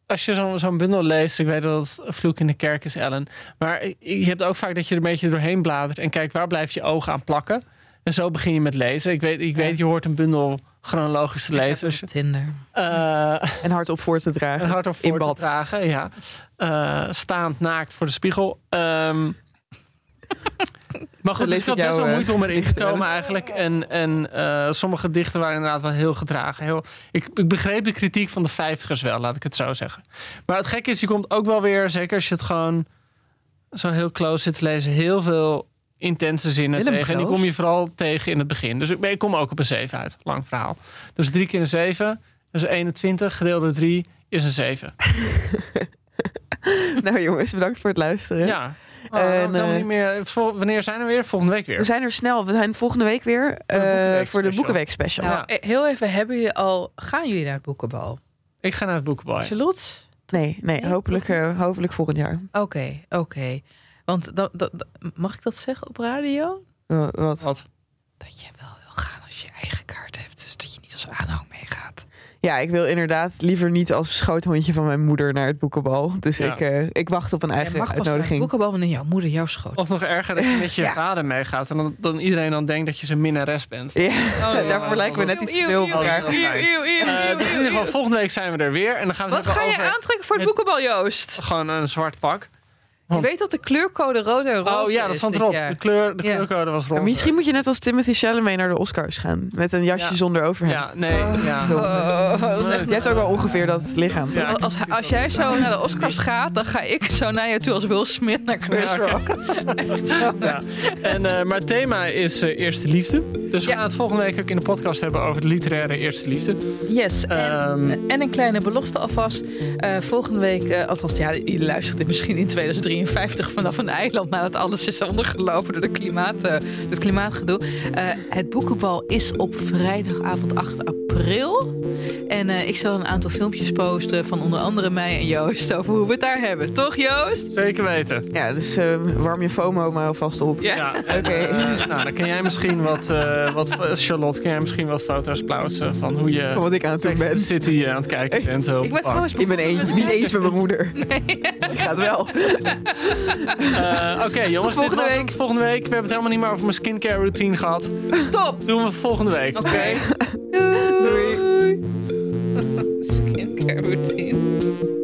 als je zo'n zo'n bundel leest, ik weet dat het vloek in de kerk is, Ellen. Maar je hebt ook vaak dat je er een beetje doorheen bladert en kijkt waar blijft je ogen aan plakken. En zo begin je met lezen. Ik weet, ik weet je hoort een bundel chronologisch te lezen. Dus, Tinder. Uh, en hardop voor te dragen. En hardop voor te dragen, ja. Uh, staand naakt voor de spiegel. Um, maar goed, dus ik had best wel moeite om erin te komen eigenlijk. En, en uh, sommige dichten waren inderdaad wel heel gedragen. Heel, ik, ik begreep de kritiek van de vijftigers wel, laat ik het zo zeggen. Maar het gekke is, je komt ook wel weer, zeker als je het gewoon zo heel close zit te lezen, heel veel intense zinnen Willem tegen. En die kom je vooral tegen in het begin. Dus ik, ik kom ook op een 7 uit. Lang verhaal. Dus drie keer een 7, dat is 21. Gedeeld door 3 is een 7. nou jongens, bedankt voor het luisteren. Ja. Oh, en, uh, niet meer. Wanneer zijn we weer? Volgende week weer. We zijn er snel. We zijn volgende week weer uh, voor de Boekenweek special. Nou, ja. Heel even, hebben jullie al, gaan jullie naar het boekenbal? Ik ga naar het boekenbal. Charlotte? Nee, nee, nee hopelijk, uh, hopelijk volgend jaar. Oké, okay, oké. Okay. Want mag ik dat zeggen op radio? Uh, wat? wat? Dat je wel wil gaan als je eigen kaart hebt. Dus dat je niet als aanhang. Ja, ik wil inderdaad liever niet als schoothondje van mijn moeder naar het boekenbal. Dus ja. ik, uh, ik wacht op een eigen je mag uitnodiging. Pas naar het boekenbal wanneer jouw moeder jouw schoot. Of nog erger dat je met je ja. vader meegaat en dan, dan iedereen dan denkt dat je zijn minnares bent. Ja, oh, daarvoor lijken we net iets te veel op elkaar. Uh, dus in ieder geval, volgende week zijn we er weer. En dan gaan we Wat ga je aantrekken voor het boekenbal, Joost? Gewoon een zwart pak. Je weet dat de kleurcode rood en roze Oh ja, dat stond erop. De, kleur, de kleurcode was roze. Misschien moet je net als Timothy Chalamet naar de Oscars gaan. Met een jasje zonder overhemd. Ja, nee. Oh. Ja. Oh, je hebt ook wel ongeveer dat lichaam. Ja. Als, als jij zo naar de Oscars gaat, dan ga ik zo naar je toe als Will Smith naar Chris Rock. ja. En, uh, maar het thema is uh, Eerste Liefde. Dus we gaan het volgende week ook in de podcast hebben over de literaire Eerste Liefde. Yes. En, um, en een kleine belofte alvast. Uh, volgende week, alvast, ja, jullie luistert dit misschien in 2003 1953 vanaf een eiland nadat alles is ondergelopen door de klimaat, uh, het klimaatgedoe. Uh, het boekenbal is op vrijdagavond 8 april. En uh, ik zal een aantal filmpjes posten van onder andere mij en Joost over hoe we het daar hebben. Toch Joost? Zeker weten. Ja, dus warm je FOMO maar alvast op. Ja, ja oké. Okay. nou, dan kan jij misschien wat, wat, Charlotte, kan jij misschien wat foto's plaatsen van hoe je van wat ik aan het doen ben. City aan het kijken bent. Ik ben trouwens ik ben een, niet eens met mijn moeder. Nee. Die gaat wel. Uh, Oké, okay, jongens. Tot volgende week. volgende week. We hebben het helemaal niet meer over mijn skincare routine gehad. Stop! Doen we volgende week. Oké. Okay. Doei. Doei.